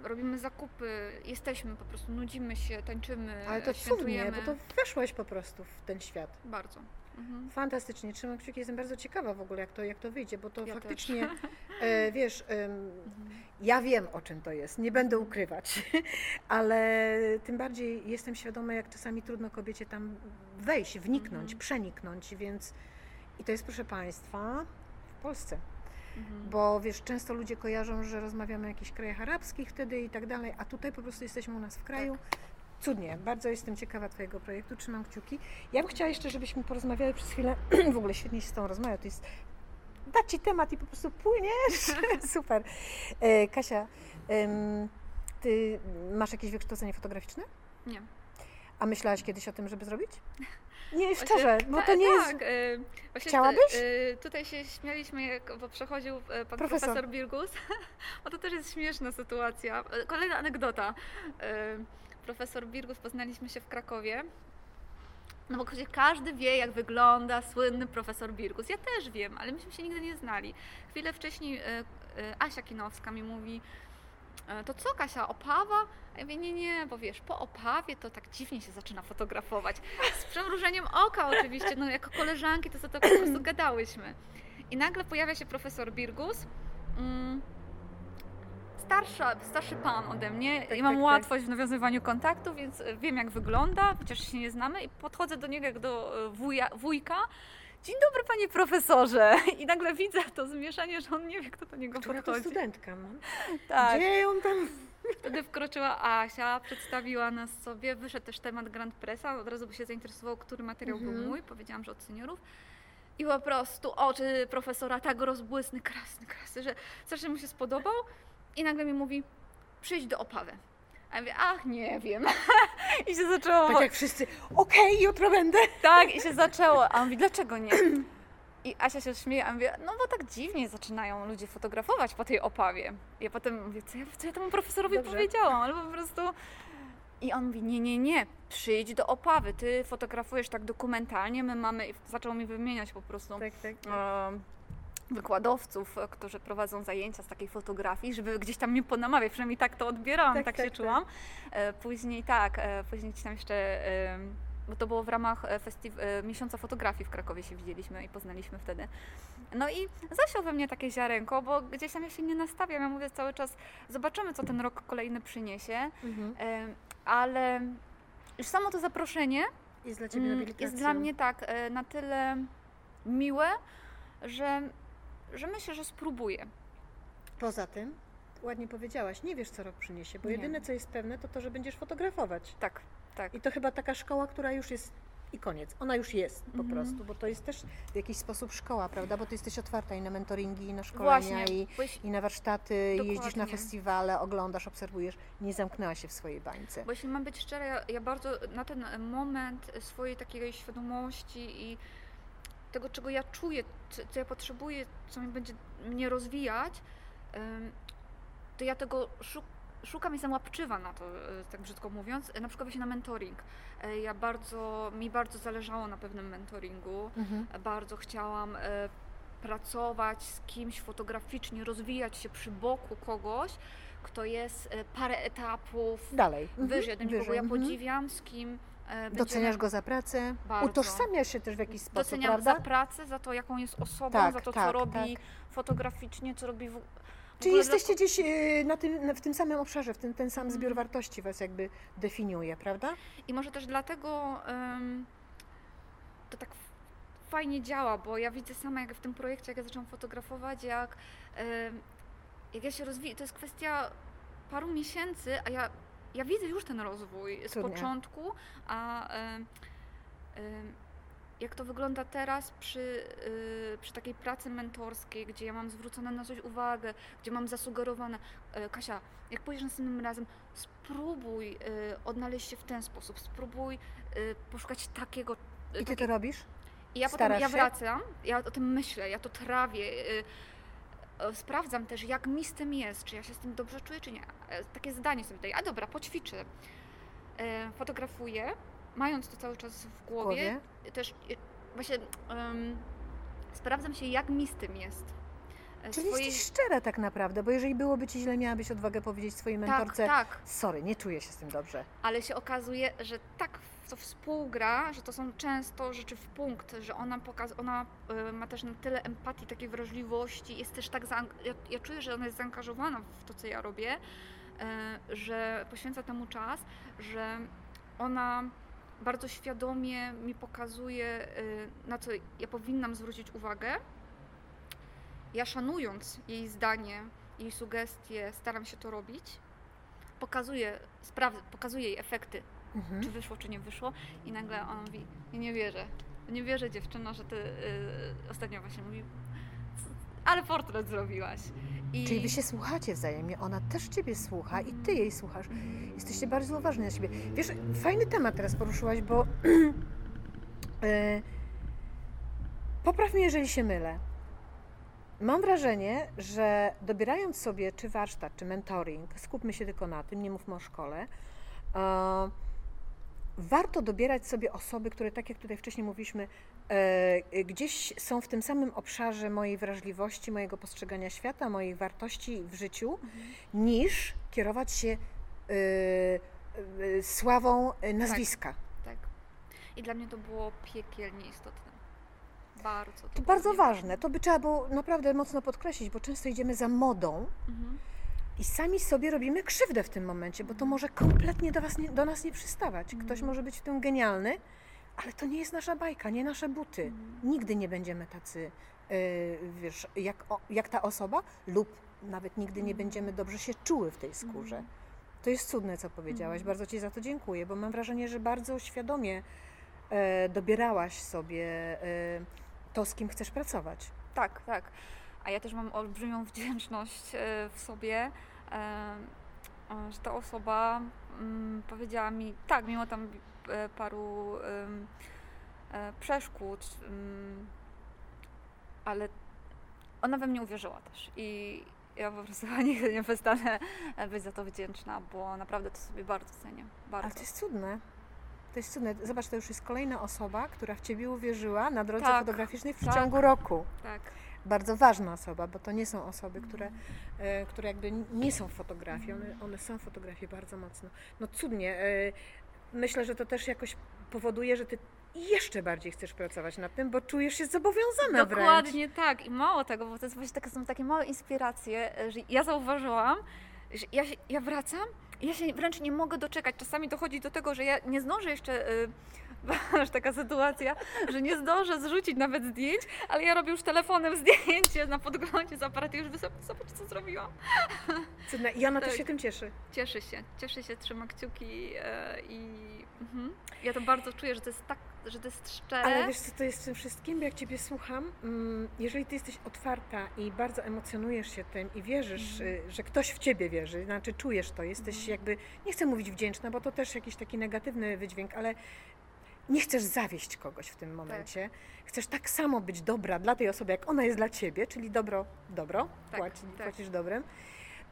robimy zakupy, jesteśmy po prostu, nudzimy się, tańczymy, Ale to cudnie, bo to weszłaś po prostu w ten świat. Bardzo. Mhm. Fantastycznie, trzymam kciuki, jestem bardzo ciekawa w ogóle, jak to, jak to wyjdzie, bo to Ja faktycznie, e, wiesz, em, ja wiem o czym to jest, nie będę ukrywać, ale tym bardziej jestem świadoma, jak czasami trudno kobiecie tam wejść, wniknąć, Mhm. przeniknąć, więc i to jest, proszę Państwa, Polsce. Mhm. Bo wiesz, często ludzie kojarzą, że rozmawiamy o jakichś krajach arabskich wtedy i tak dalej, a tutaj po prostu jesteśmy u nas w kraju. Cudnie, bardzo jestem ciekawa Twojego projektu, trzymam kciuki. Ja bym chciała jeszcze, żebyśmy porozmawiały przez chwilę, w ogóle świetnie się z tą rozmawiać, to jest dać Ci temat i po prostu płyniesz, super. E, Kasia, em, Ty masz jakieś wykształcenie fotograficzne? Nie. A myślałaś kiedyś o tym, żeby zrobić? Nie, szczerze, bo to nie tak, jest... y, właśnie Chciałabyś? y, tutaj się śmialiśmy, jak, bo przechodził y, pan Profesor. profesor, Birgus, bo to też jest śmieszna sytuacja. Kolejna anegdota. Profesor Birgus, poznaliśmy się w Krakowie. No bo każdy wie, jak wygląda słynny profesor Birgus. Ja też wiem, ale myśmy się nigdy nie znali. Chwilę wcześniej Asia Kinowska mi mówi, to co Kasia, Opawa? A ja mówię, nie, nie, bo wiesz, po Opawie to tak dziwnie się zaczyna fotografować. Z przymrużeniem oka oczywiście, no jako koleżanki to sobie tak po prostu gadałyśmy. I nagle pojawia się profesor Birgus, mm, starsza, starszy pan ode mnie Tak, i mam tak, tak. łatwość w nawiązywaniu kontaktu, więc wiem jak wygląda, chociaż się nie znamy i podchodzę do niego jak do e, wuja, wujka. Dzień dobry panie profesorze! I nagle widzę to zmieszanie, że on nie wie kto do niego Która to podchodzi. studentka, no? Tak. Gdzie on tam... Wtedy wkroczyła Asia, przedstawiła nas sobie, wyszedł też temat Grand Pressa, od razu by się zainteresował, który materiał Mhm. był mój, powiedziałam, że od seniorów. I po prostu oczy profesora tak rozbłysny, krasny, krasny, że strasznie mu się spodobał i nagle mi mówi, przyjdź do Opawy. A ja mówię, ach nie wiem. I się zaczęło, Tak jak wszyscy, okej, jutro będę. tak, i się zaczęło. A on mówi, dlaczego nie? I Asia się śmieje, a mówię, no bo tak dziwnie zaczynają ludzie fotografować po tej Opawie. Ja potem mówię, co ja, co ja temu profesorowi Dobrze. powiedziałam, ale po prostu... I on mówi, nie, nie, nie, przyjdź do Opawy, ty fotografujesz tak dokumentalnie, my mamy... I zaczął mi wymieniać po prostu Tak, tak. em, wykładowców, e, którzy prowadzą zajęcia z takiej fotografii, żeby gdzieś tam mnie ponamawiać, przynajmniej tak to odbierałam, Tak, tak, tak, się tak. czułam. E, Później tak, e, później tam jeszcze, bo to było w ramach festiw- miesiąca fotografii w Krakowie się widzieliśmy i poznaliśmy wtedy. No i zasiał we mnie takie ziarenko, bo gdzieś tam ja się nie nastawiam, ja mówię cały czas, zobaczymy co ten rok kolejny przyniesie, Mhm. Ale już samo to zaproszenie Jest dla Ciebie Mm, jest dla mnie tak na tyle miłe, że, że myślę, że spróbuję. Poza tym, ładnie powiedziałaś, nie wiesz, co rok przyniesie, bo Nie. jedyne, co jest pewne, to to, że będziesz fotografować. Tak, tak. I to chyba taka szkoła, która już jest i koniec. Ona już jest po Mhm. prostu, bo to jest też w jakiś sposób szkoła, prawda? Bo ty jesteś otwarta i na mentoringi, i na szkolenia, Właśnie, i, i na warsztaty, i jeździsz na Dokładnie. festiwale, oglądasz, obserwujesz. Nie zamknęła się w swojej bańce. bo jeśli mam być szczera, ja, ja bardzo na ten moment swojej takiej świadomości i tego, czego ja czuję, co, ja potrzebuję, co mi będzie mnie rozwijać, to ja tego szuk szukam i jestem łapczywa na to, e, tak brzydko mówiąc, e, na przykład właśnie na mentoring. E, Ja bardzo, mi bardzo zależało na pewnym mentoringu. Mhm. Bardzo chciałam pracować z kimś fotograficznie, rozwijać się przy boku kogoś, kto jest parę etapów Dalej. Mhm. wyżej mnie, kogo ja mhm. podziwiam, z kim będziemy- Doceniasz go za pracę, Bardzo. utożsamiasz się też w jakiś sposób, Doceniam prawda? za pracę, za to, jaką jest osobą, Tak, za to, tak, co robi fotograficznie, co robi w... Czyli jesteście gdzieś e, na tym, w tym samym obszarze, w tym, ten sam zbiór wartości Was jakby definiuje, prawda? I może też dlatego em, to tak fajnie działa, bo ja widzę sama, jak w tym projekcie, jak ja zaczęłam fotografować, jak, em, jak ja się rozwijam, to jest kwestia paru miesięcy, a ja, ja widzę już ten rozwój z Cudnie. początku, a em, em, jak to wygląda teraz przy, y, przy takiej pracy mentorskiej, gdzie ja mam zwrócone na coś uwagę, gdzie mam zasugerowane, Kasia, jak pójdziesz następnym razem, spróbuj y, odnaleźć się w ten sposób, spróbuj y, poszukać takiego. y, I Ty to robisz? I ja potem starasz ja się? wracam, ja o tym myślę, ja to trawię. Y, Sprawdzam też, jak mi z tym jest, czy ja się z tym dobrze czuję, czy nie. E, Takie zdanie sobie daję, a dobra, poćwiczę. E, Fotografuję, mając to cały czas w W głowie, głowie? też właśnie em, sprawdzam się, jak mi z tym jest. E, Czyli swojej- jesteś szczera tak naprawdę, bo jeżeli byłoby Ci źle, miałabyś odwagę powiedzieć swojej tak, mentorce tak, sorry, nie czuję się z tym dobrze. ale się okazuje, że tak to współgra, że to są często rzeczy w punkt, że ona, pokaz, ona y, ma też na tyle empatii, takiej wrażliwości, jest też tak, ja, ja czuję, że ona jest zaangażowana w to, co ja robię, y, że poświęca temu czas, że ona bardzo świadomie mi pokazuje, na co ja powinnam zwrócić uwagę Ja szanując jej zdanie, jej sugestie, staram się to robić. Pokazuję, spraw- pokazuję jej efekty, Mhm. czy wyszło, czy nie wyszło. I nagle ona mówi, ja nie wierzę. Nie wierzę dziewczyno, że ty yy, ostatnio właśnie mówi, ale portret zrobiłaś. I... Czyli wy się słuchacie wzajemnie, ona też ciebie słucha i ty jej słuchasz. Jesteście bardzo uważni na siebie. Wiesz, fajny temat teraz poruszyłaś, bo e, popraw mnie, jeżeli się mylę. Mam wrażenie, że dobierając sobie czy warsztat, czy mentoring, skupmy się tylko na tym, nie mówmy o szkole, e, warto dobierać sobie osoby, które, tak jak tutaj wcześniej mówiliśmy, e, gdzieś są w tym samym obszarze mojej wrażliwości, mojego postrzegania świata, moich wartości w życiu, niż kierować się e, sławą e, nazwiska. Tak. I dla mnie to było piekielnie istotne. Bardzo. To było bardzo ważne, to by trzeba było naprawdę mocno podkreślić, bo często idziemy za modą Mhm. i sami sobie robimy krzywdę w tym momencie, bo to może kompletnie do, was nie, do nas nie przystawać. Ktoś Mhm. może być w tym genialny, ale to nie jest nasza bajka, nie nasze buty. Mhm. Nigdy nie będziemy tacy, yy, wiesz, jak, o, jak ta osoba, lub nawet nigdy nie Mhm. będziemy dobrze się czuły w tej skórze. Mhm. To jest cudne, co powiedziałaś. Mhm. Bardzo Ci za to dziękuję, bo mam wrażenie, że bardzo świadomie e, dobierałaś sobie e, to, z kim chcesz pracować. Tak, tak. A ja też mam olbrzymią wdzięczność e, w sobie, e, że ta osoba mm, powiedziała mi, tak, mimo tam e, paru przeszkód, mm, ale ona we mnie uwierzyła też. I ja po prostu nigdy nie przestanę być za to wdzięczna, bo naprawdę to sobie bardzo cenię. Bardzo. Ale to jest cudne. To jest cudne. Zobacz, to już jest kolejna osoba, która w Ciebie uwierzyła na drodze Tak, fotograficznej w tak. ciągu roku. Tak. Bardzo ważna osoba, bo to nie są osoby, które, e, które jakby nie są w fotografii. One, one są w fotografii bardzo mocno. No cudnie. E, myślę, że to też jakoś powoduje, że Ty jeszcze bardziej chcesz pracować nad tym, bo czujesz się zobowiązana wręcz. Dokładnie tak. I mało tego, bo to jest właśnie takie, są takie małe inspiracje, e, że ja zauważyłam, że ja, ja wracam ja się wręcz nie mogę doczekać. Czasami dochodzi do tego, że ja nie zdążę jeszcze. Aż taka sytuacja, że nie zdążę zrzucić nawet zdjęć, ale ja robię już telefonem zdjęcie na podglądzie z aparatem, już wysoko, zobacz co zrobiłam. Cudne. I ona też Tak. się tym cieszy. Cieszy się, cieszy się, trzyma kciuki e, i mhm. ja to bardzo czuję, że to jest tak, że to jest szczere. Ale wiesz co to jest w tym wszystkim? Jak Ciebie słucham, mm, jeżeli Ty jesteś otwarta i bardzo emocjonujesz się tym i wierzysz, Mhm. y, że ktoś w Ciebie wierzy, znaczy czujesz to, jesteś Mhm. jakby, nie chcę mówić wdzięczna, bo to też jakiś taki negatywny wydźwięk, ale nie chcesz zawieść kogoś w tym momencie. Chcesz tak samo być dobra dla tej osoby, jak ona jest dla Ciebie, czyli dobro, dobro, Tak, płaci, tak. płacisz dobrem,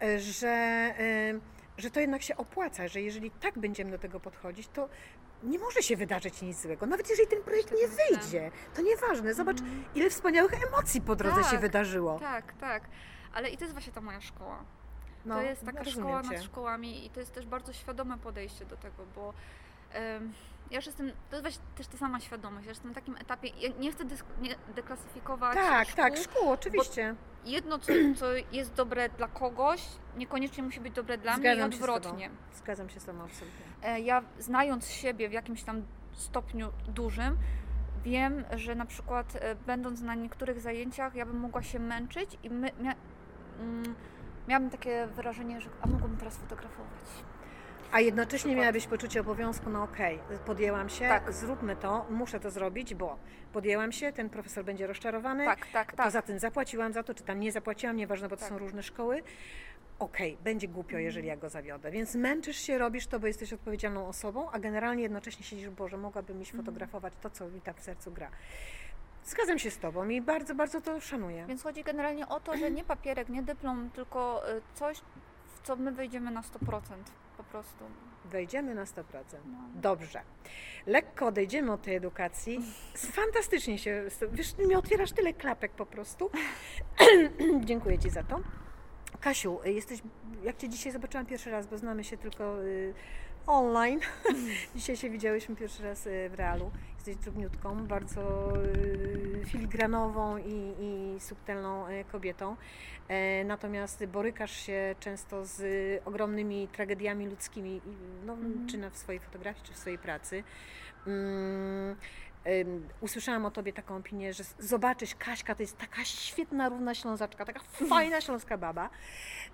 y, że, y, że to jednak się opłaca, że jeżeli tak będziemy do tego podchodzić, to nie może się wydarzyć nic złego. Nawet jeżeli ten projekt Tak nie wyjdzie, to nieważne. Zobacz, Mhm. ile wspaniałych emocji po drodze się Tak, wydarzyło. Tak, tak. Ale i to jest właśnie ta moja szkoła. No, to jest taka szkoła cię. nad szkołami i to jest też bardzo świadome podejście do tego, bo ja już jestem, to jest właśnie też ta sama świadomość, ja jestem na takim etapie, ja nie chcę dysk, nie, deklasyfikować Tak, szkół. tak, szkół, oczywiście. Jedno, co, co jest dobre dla kogoś, niekoniecznie musi być dobre dla mnie i Zgadzam się z tobą. odwrotnie. Zgadzam się z Tobą absolutnie. E, Ja znając siebie w jakimś tam stopniu dużym, wiem, że na przykład e, będąc na niektórych zajęciach, ja bym mogła się męczyć i my, mia, mm, miałabym takie wrażenie, że a mogłabym teraz fotografować. A jednocześnie przykład. miałabyś poczucie obowiązku, no okej, podjęłam się, Tak. zróbmy to, muszę to zrobić, bo podjęłam się, ten profesor będzie rozczarowany. Tak, tak, tak. Poza tym zapłaciłam za to, czy tam nie zapłaciłam, nieważne, bo to Tak. są różne szkoły. Okej, będzie głupio, jeżeli ja go zawiodę. Więc męczysz się, robisz to, bo jesteś odpowiedzialną osobą, a generalnie jednocześnie siedzisz, Boże, mogłabym iść Mhm. fotografować to, co mi tak w sercu gra. Zgadzam się z Tobą i bardzo, bardzo to szanuję. Więc chodzi generalnie o to, że nie papierek, nie dyplom, tylko y, coś, w co my wejdziemy na 100% po prostu. Wejdziemy na 100%. No. Dobrze. Lekko odejdziemy od tej edukacji. Fantastycznie się. Wiesz, mi otwierasz tyle klapek po prostu. Dziękuję Ci za to. Kasiu, jesteś. Jak Cię dzisiaj zobaczyłam pierwszy raz, bo znamy się tylko y, online. dzisiaj się widziałyśmy pierwszy raz y, w realu. Jesteś drobniutką, bardzo y, filigranową i, i subtelną y, kobietą. E, Natomiast borykasz się często z ogromnymi tragediami ludzkimi, no, Mhm. czy na w swojej fotografii, czy w swojej pracy. Mm, usłyszałam o tobie taką opinię, że zobaczysz, Kaśka to jest taka świetna, równa ślązaczka, taka fajna śląska baba.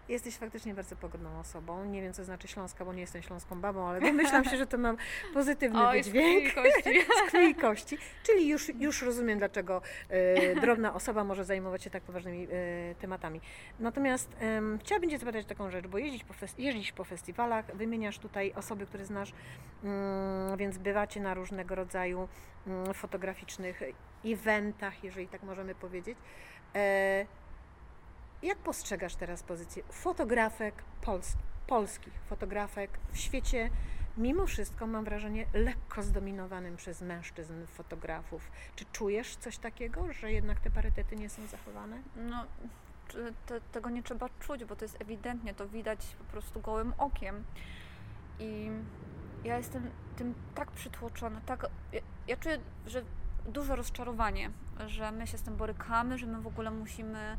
Jesteś faktycznie bardzo pogodną osobą. Nie wiem, co znaczy śląska, bo nie jestem śląską babą, ale domyślam się, że to mam pozytywny Oj, wydźwięk z krwi kości. Czyli już, już rozumiem, dlaczego e, drobna osoba może zajmować się tak poważnymi e, tematami. Natomiast em, chciałabym Cię zapytać taką rzecz, bo jeździć po, jeździsz po festiwalach, wymieniasz tutaj osoby, które znasz, mm, więc bywacie na różnego rodzaju mm, fotograficznych eventach, jeżeli tak możemy powiedzieć. E, jak postrzegasz teraz pozycję fotografek pols- polskich, fotografek w świecie mimo wszystko mam wrażenie lekko zdominowanym przez mężczyzn fotografów. Czy czujesz coś takiego, że jednak te parytety nie są zachowane? No, te, tego nie trzeba czuć, bo to jest ewidentnie, to widać po prostu gołym okiem. I ja jestem tym tak przytłoczona, tak. Ja, ja czuję, że duże rozczarowanie, że my się z tym borykamy, że my w ogóle musimy,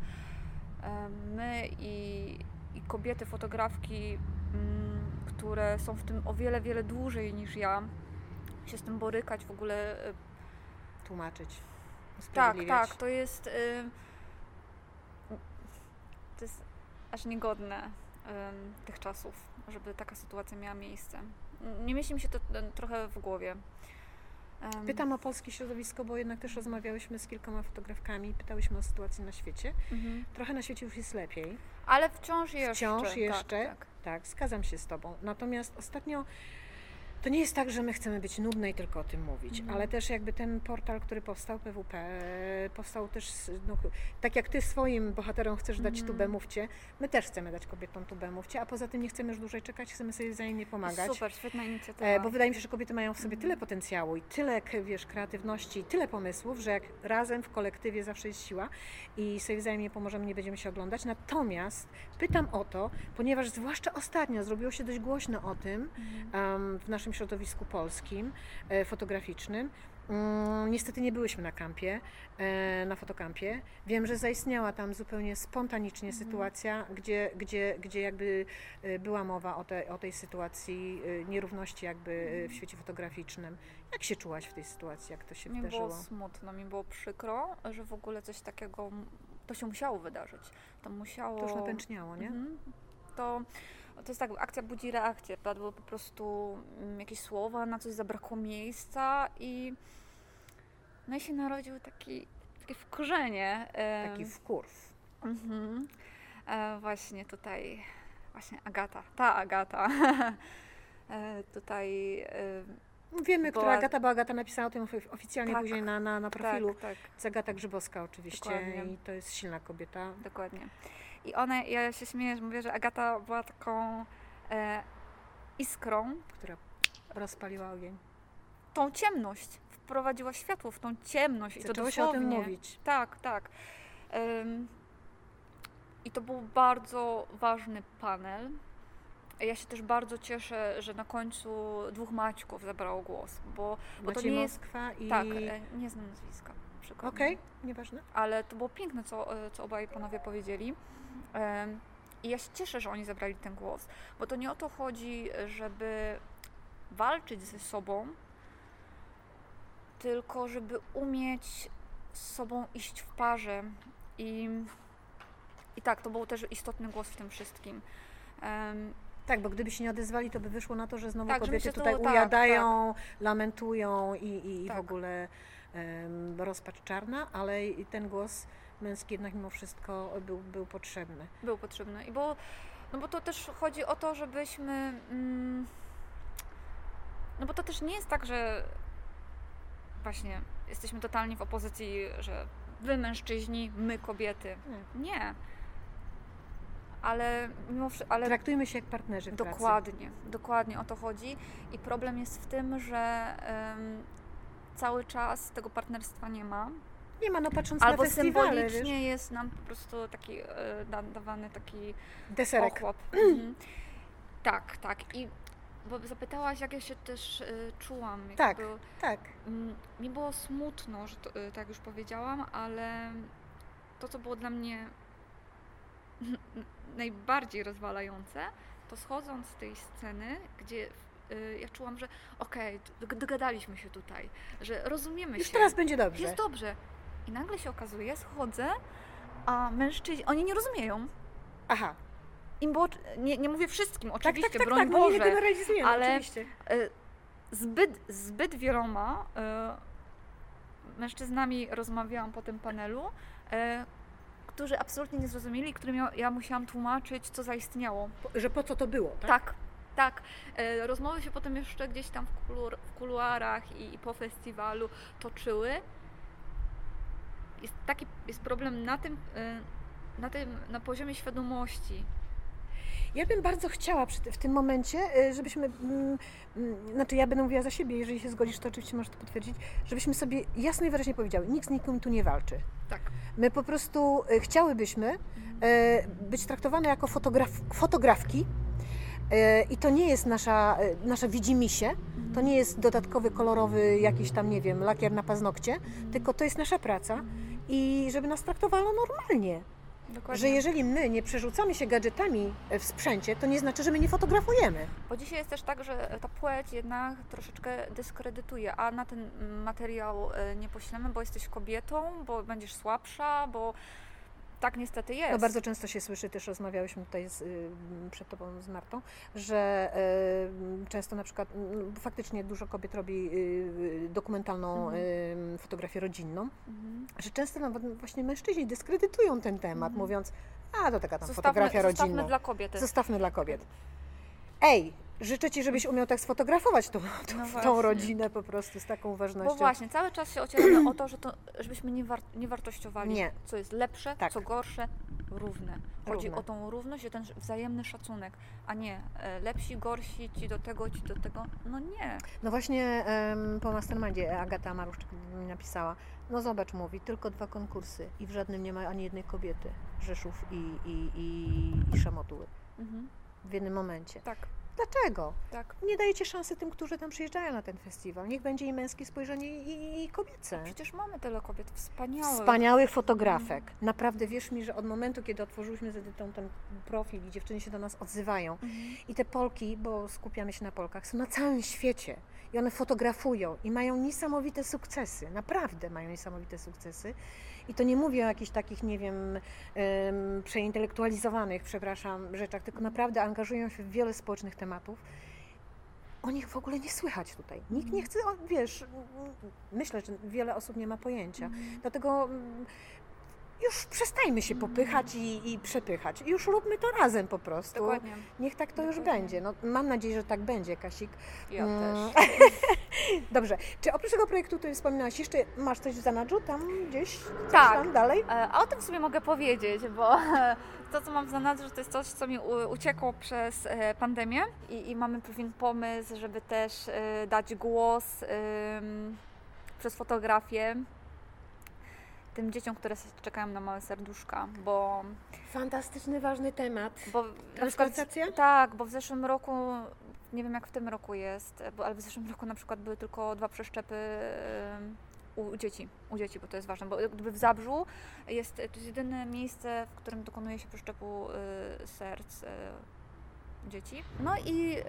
my i, i kobiety, fotografki, mm, które są w tym o wiele, wiele dłużej niż ja, się z tym borykać w ogóle e, Tłumaczyć, tak, tak, to jest. y, To jest aż niegodne tych czasów, żeby taka sytuacja miała miejsce. Nie mieści mi się to y, trochę w głowie. Ym, Pytam o polskie środowisko, bo jednak też rozmawiałyśmy z kilkoma fotografkami, pytałyśmy o sytuację na świecie. mhm. Trochę na świecie już jest lepiej, Ale wciąż jeszcze. Wciąż tak, jeszcze? Tak, tak, zgadzam się z Tobą. Natomiast ostatnio to nie jest tak, że my chcemy być nudne i tylko o tym mówić, Mhm. ale też jakby ten portal, który powstał, PWP, powstał też, no, tak jak Ty swoim bohaterom chcesz dać Mhm. tubę mówcie, my też chcemy dać kobietom tubę mówcie, a poza tym nie chcemy już dłużej czekać, chcemy sobie wzajemnie pomagać. Super, świetna inicjatywa. E, Bo wydaje mi się, że kobiety mają w sobie Mhm. tyle potencjału i tyle, wiesz, kreatywności, tyle pomysłów, że jak razem w kolektywie zawsze jest siła i sobie wzajemnie pomożemy, nie będziemy się oglądać. Natomiast pytam o to, ponieważ zwłaszcza ostatnio zrobiło się dość głośno o tym em, w naszym środowisku polskim, e, fotograficznym. Mm, Niestety nie byłyśmy na kampie, e, na fotokampie. Wiem, że zaistniała tam zupełnie spontanicznie Mhm. sytuacja, gdzie, gdzie, gdzie jakby e, była mowa o, te, o tej sytuacji nierówności jakby e, Mhm. w świecie fotograficznym. Jak się czułaś w tej sytuacji, jak to się Mi wydarzyło? było smutno, mi było przykro, że w ogóle coś takiego, to się musiało wydarzyć. To musiało... To już napęczniało, nie? Mhm. To, to jest tak, akcja budzi reakcję. Padły po prostu mm, jakieś słowa, na coś zabrakło miejsca i no i się narodził taki, takie wkurzenie. Taki wkurw. Mhm. E, właśnie tutaj, właśnie Agata, ta Agata. e, tutaj, e, Wiemy, Była- która Agata, bo Agata napisała o tym ofi- oficjalnie Tak. później na, na, na profilu. tak, tak, Agata Grzybowska oczywiście Dokładnie. i to jest silna kobieta. dokładnie. I ona, ja się śmieję, że mówię, że Agata była taką e, iskrą, która rozpaliła ogień. tą ciemność, wprowadziła światło w tą ciemność i to Zaczęło się o dosłownie. tym mówić. Tak, tak. Ym, I to był bardzo ważny panel. Ja się też bardzo cieszę, że na końcu dwóch Maćków zabrało głos, bo, bo to nie jest... Moskwa i... Tak, e, nie znam nazwiska. Okej, nieważne. Ale to było piękne, co, e, co obaj panowie powiedzieli. I ja się cieszę, że oni zabrali ten głos, bo to nie o to chodzi, żeby walczyć ze sobą, tylko żeby umieć z sobą iść w parze. I, i tak, to był też istotny głos w tym wszystkim. Em, Tak, bo gdyby się nie odezwali, to by wyszło na to, że znowu Tak, kobiety tutaj tak, ujadają, lamentują i, i, i w Tak. ogóle em, rozpacz czarna, ale i ten głos męski jednak mimo wszystko był, był potrzebny. był potrzebny. I bo, no bo to też chodzi o to, żebyśmy. Mm, no bo to też nie jest tak, że właśnie jesteśmy totalnie w opozycji, że wy mężczyźni, my kobiety. Nie. Nie. Ale mimo wszystko. Ale Traktujmy się jak partnerzy w pracy. dokładnie, dokładnie o to chodzi. I problem jest w tym, że em, cały czas tego partnerstwa nie ma. Nie ma, no patrząc Albo na festiwale, symbolicznie wiesz, jest nam po prostu taki e, da, dawany taki deserek. ochłap. Mhm. tak, tak. I bo zapytałaś, jak ja się też y, czułam. Tak. był- Tak, Mm, mi było smutno, że to, y, tak już powiedziałam, ale to, co było dla mnie najbardziej rozwalające, to schodząc z tej sceny, gdzie y, ja czułam, że okej, d- dogadaliśmy się tutaj, że rozumiemy Już się. teraz będzie dobrze. Jest dobrze. I nagle się okazuje, schodzę, a mężczyźni, oni nie rozumieją. Aha. Im było, nie, nie mówię wszystkim, Tak, oczywiście, tak, tak, broń tak, no nie Boże, ale- oczywiście. y, zbyt, zbyt wieloma y, mężczyznami rozmawiałam po tym panelu, y, którzy absolutnie nie zrozumieli, którym ja, ja musiałam tłumaczyć, co zaistniało. Po- Że po co to było, tak? Tak, tak. E, Rozmowy się potem jeszcze gdzieś tam w, kuluar, w kuluarach i, i po festiwalu toczyły. Jest taki jest problem na tym, e, na tym, na poziomie świadomości. Ja bym bardzo chciała w tym momencie, y, żebyśmy, mm, mm, znaczy ja będę mówiła za siebie, jeżeli się zgodzisz, to oczywiście możesz to potwierdzić, żebyśmy sobie jasno i wyraźnie powiedziały, nikt z nikim tu nie walczy. Tak. My po prostu y, chciałybyśmy y, być traktowane jako fotograf, fotografki y, i to nie jest nasza, y, nasza widzimisię, to nie jest dodatkowy kolorowy jakiś tam, nie wiem, lakier na paznokcie, tylko to jest nasza praca i żeby nas traktowano normalnie. Dokładnie. Że jeżeli my nie przerzucamy się gadżetami e, w sprzęcie, to nie znaczy, że my nie fotografujemy. Bo dzisiaj jest też tak, że ta płeć jednak troszeczkę dyskredytuje, a na ten materiał e, nie poślemy, bo jesteś kobietą, bo będziesz słabsza, bo tak niestety jest. No bardzo często się słyszy, też rozmawiałyśmy tutaj z, przed Tobą z Martą, że często na przykład mm, faktycznie dużo kobiet robi y, dokumentalną Mhm. fotografię rodzinną, Mhm. że często nawet właśnie mężczyźni dyskredytują ten temat, Mhm. mówiąc, a to taka tam Zostawmy, fotografia zostawmy rodzinna. dla kobiety. Zostawmy dla kobiet. Ej, życzę Ci, żebyś umiał tak sfotografować tą, tą, No tą rodzinę po prostu z taką ważnością. Bo właśnie, cały czas się ocieramy o to, że to, żebyśmy nie, war, nie wartościowali, Nie. co jest lepsze, Tak. co gorsze, równe. Chodzi Równe. o tą równość i ten wzajemny szacunek, a nie e, lepsi, gorsi, ci do tego, ci do tego. No nie. No właśnie em, po Mastermindzie Agata Maruszczyk mi napisała, no zobacz, mówi, tylko dwa konkursy i w żadnym nie ma ani jednej kobiety, Rzeszów i, i, i, i Szamotuły Mhm. w jednym momencie. Tak, Dlaczego? tak. Nie dajecie szansy tym, którzy tam przyjeżdżają na ten festiwal. Niech będzie i męskie spojrzenie i, i kobiece. Przecież mamy tyle kobiet wspaniałych. Wspaniałych fotografek. Naprawdę wierz mi, że od momentu, kiedy otworzyłyśmy z Edytą ten profil i dziewczyny się do nas odzywają, Mhm. I te Polki, bo skupiamy się na Polkach, są na całym świecie i one fotografują i mają niesamowite sukcesy, naprawdę mają niesamowite sukcesy. I to nie mówię o jakichś takich, nie wiem, em, przeintelektualizowanych, przepraszam, rzeczach, tylko naprawdę angażują się w wiele społecznych tematów. O nich w ogóle nie słychać tutaj. Nikt nie chce, o, wiesz, myślę, że wiele osób nie ma pojęcia. Mhm. Dlatego mm, już przestańmy się popychać i, i przepychać. Już róbmy to razem po prostu. Dokładnie. Niech tak to już Dokładnie. będzie. No, mam nadzieję, że tak będzie, Kasik. Ja Mm. też. Dobrze. Czy oprócz tego projektu, który wspominałaś, jeszcze masz coś w zanadrzu tam gdzieś? Tak. Tam dalej? E, A o tym w sumie mogę powiedzieć, bo to, co mam w zanadrzu, to jest coś, co mi uciekło przez e, pandemię i, i mamy pewien pomysł, żeby też e, dać głos przez fotografię tym dzieciom, które czekają na małe serduszka, bo, Fantastyczny, ważny temat. bo na przykład, tak, bo w zeszłym roku, nie wiem jak w tym roku jest, bo, ale w zeszłym roku na przykład były tylko dwa przeszczepy ym, u dzieci, u dzieci, bo to jest ważne, bo gdyby w Zabrzu jest, to jest jedyne miejsce, w którym dokonuje się przeszczepu y, serc y, dzieci. No i y,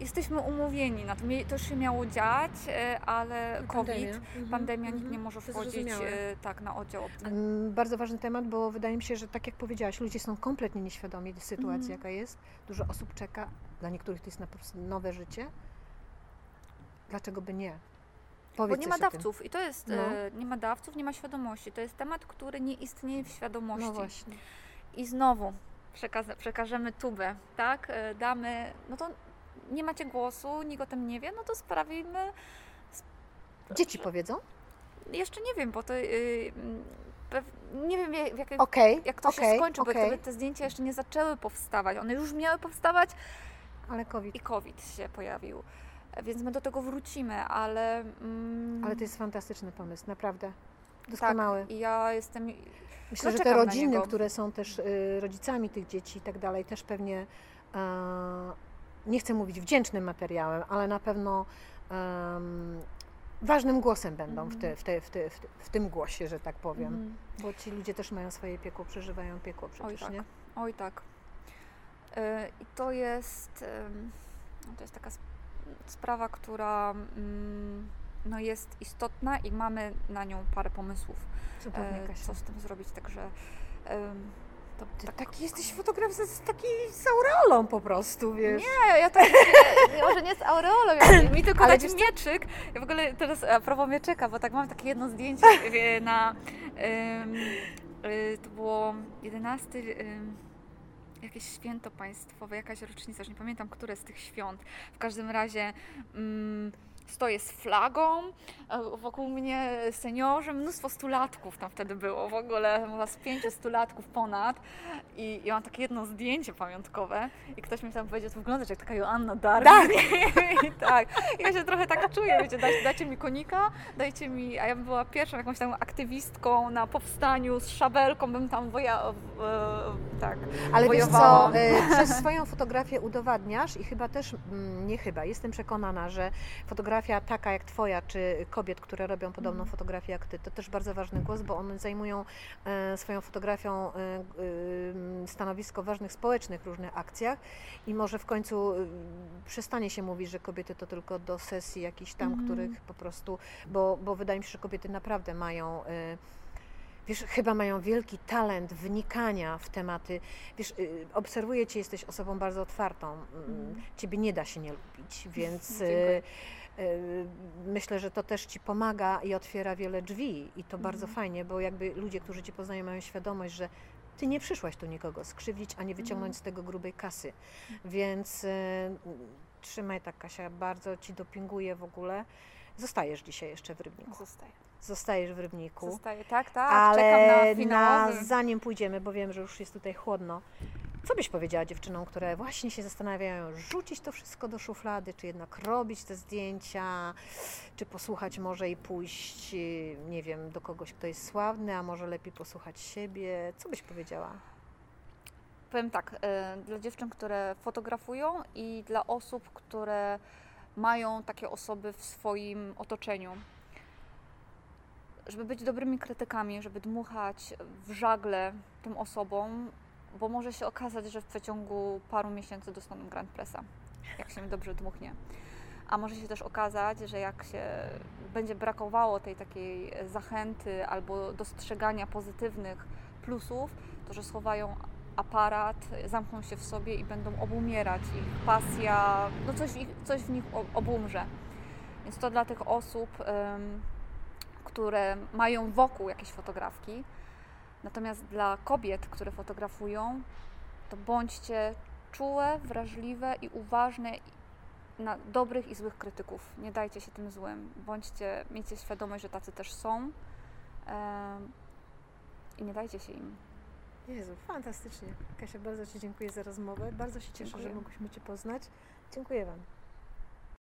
jesteśmy umówieni na to. Mie- To już się miało dziać, y, ale COVID, Mhm, pandemia, nikt mhm. nie może wchodzić y, tak na oddział. Mm, Bardzo ważny temat, bo wydaje mi się, że tak jak powiedziałaś, ludzie są kompletnie nieświadomi sytuacji, Mhm. jaka jest. Dużo osób czeka, dla niektórych to jest na po prostu nowe życie. Dlaczego by nie? Bo Powiedz nie coś ma tym. dawców i to jest, No. y, nie ma dawców, nie ma świadomości. To jest temat, który nie istnieje w świadomości. No właśnie. I znowu przekaz- przekażemy tubę, tak? E, Damy, no to nie macie głosu, nikt o tym nie wie, no to sprawimy. Dzieci powiedzą? Jeszcze nie wiem, bo to. Yy, nie wiem, jak, jak, Okej, jak to okej, się skończy, bo okej. te, te zdjęcia jeszcze nie zaczęły powstawać. One już miały powstawać Ale COVID. i COVID się pojawił. E, Więc my do tego wrócimy, ale. Mm, Ale to jest fantastyczny pomysł, naprawdę. Doskonały. Tak, i ja jestem. Myślę, no że te rodziny, które są też y, rodzicami tych dzieci i tak dalej, też pewnie, nie chcę mówić wdzięcznym materiałem, ale na pewno ważnym głosem będą w, te, w, te, w, te, w, te, w tym głosie, że tak powiem. Mhm. Bo ci ludzie też mają swoje piekło, przeżywają piekło przecież, tak. nie? Oj tak. E, I to jest, to jest taka, sp- sprawa, która mm, no jest istotna i mamy na nią parę pomysłów, Zupełnie, e, co z tym zrobić, także em, to, Ty tak taki jesteś fotograf z, z taki z aureolą po prostu, wiesz. Nie, ja tak nie, może nie z aureolą, ja, mi tylko dać mieczyk. Ja w ogóle teraz a propos mieczyka, bo tak mam takie jedno zdjęcie e, na e, to było 11 em, jakieś święto państwowe, jakaś rocznica, już nie pamiętam, które z tych świąt. W każdym razie mm, stoję z flagą, a wokół mnie seniorzy, mnóstwo stulatków tam wtedy było, w ogóle chyba z pięciu stulatków ponad i ja mam takie jedno zdjęcie pamiątkowe i ktoś mi tam powiedział, to wyglądasz jak taka Joanna Dark. Tak. I tak. I ja się trochę tak czuję, wiecie, dajcie, dajcie mi konika, dajcie mi, a ja bym była pierwszą jakąś tam aktywistką na powstaniu z szabelką, bym tam woja, e, tak, Ale wiesz wojowała. co, y, przez swoją fotografię udowadniasz i chyba też, mm, nie chyba, jestem przekonana, że fotografia taka jak twoja, czy kobiet, które robią podobną Mhm. fotografię jak ty, to też bardzo ważny głos, bo one zajmują e, swoją fotografią e, y, stanowisko ważnych społecznych różnych akcjach i może w końcu przestanie się mówić, że kobiety to tylko do sesji jakichś tam, Mhm. których po prostu, bo, bo wydaje mi się, że kobiety naprawdę mają Wiesz, chyba mają wielki talent wnikania w tematy. Wiesz, obserwuję Cię, jesteś osobą bardzo otwartą. Mhm. Ciebie nie da się nie lubić, więc Dziękuję. Y, y, myślę, że to też Ci pomaga i otwiera wiele drzwi. I to bardzo Mhm. fajnie, bo jakby ludzie, którzy Cię poznają, mają świadomość, że Ty nie przyszłaś tu nikogo skrzywdzić, ani wyciągnąć Mhm. z tego grubej kasy. Więc y, trzymaj tak, Kasia, bardzo Ci dopinguję w ogóle. Zostajesz dzisiaj jeszcze w Rybniku. Zostaje. Zostajesz w Rybniku. Zostaje, tak, tak, Ale czekam na zanim pójdziemy, bo wiem, że już jest tutaj chłodno, co byś powiedziała dziewczynom, które właśnie się zastanawiają, rzucić to wszystko do szuflady, czy jednak robić te zdjęcia, czy posłuchać może i pójść, y, nie wiem, do kogoś, kto jest sławny, a może lepiej posłuchać siebie. Co byś powiedziała? Powiem tak, e, dla dziewczyn, które fotografują i dla osób, które takie osoby w swoim otoczeniu. Żeby być dobrymi krytykami, żeby dmuchać w żagle tym osobom, bo może się okazać, że w przeciągu paru miesięcy dostaną Grand Pressa, jak się dobrze dmuchnie. A może się też okazać, że jak się będzie brakowało tej takiej zachęty albo dostrzegania pozytywnych plusów, to że schowają aparat, zamkną się w sobie i będą obumierać. Ich pasja, no coś w, coś w nich obumrze. Więc to dla tych osób, które mają wokół jakieś fotografki. Natomiast dla kobiet, które fotografują, to bądźcie czułe, wrażliwe i uważne na dobrych i złych krytyków. Nie dajcie się tym złym. Bądźcie, miejcie świadomość, że tacy też są. I nie dajcie się im. Jezu, fantastycznie. Kasia, bardzo Ci dziękuję za rozmowę. Bardzo się cieszę, Dziękuję. że mogłyśmy Cię poznać. Dziękuję Wam.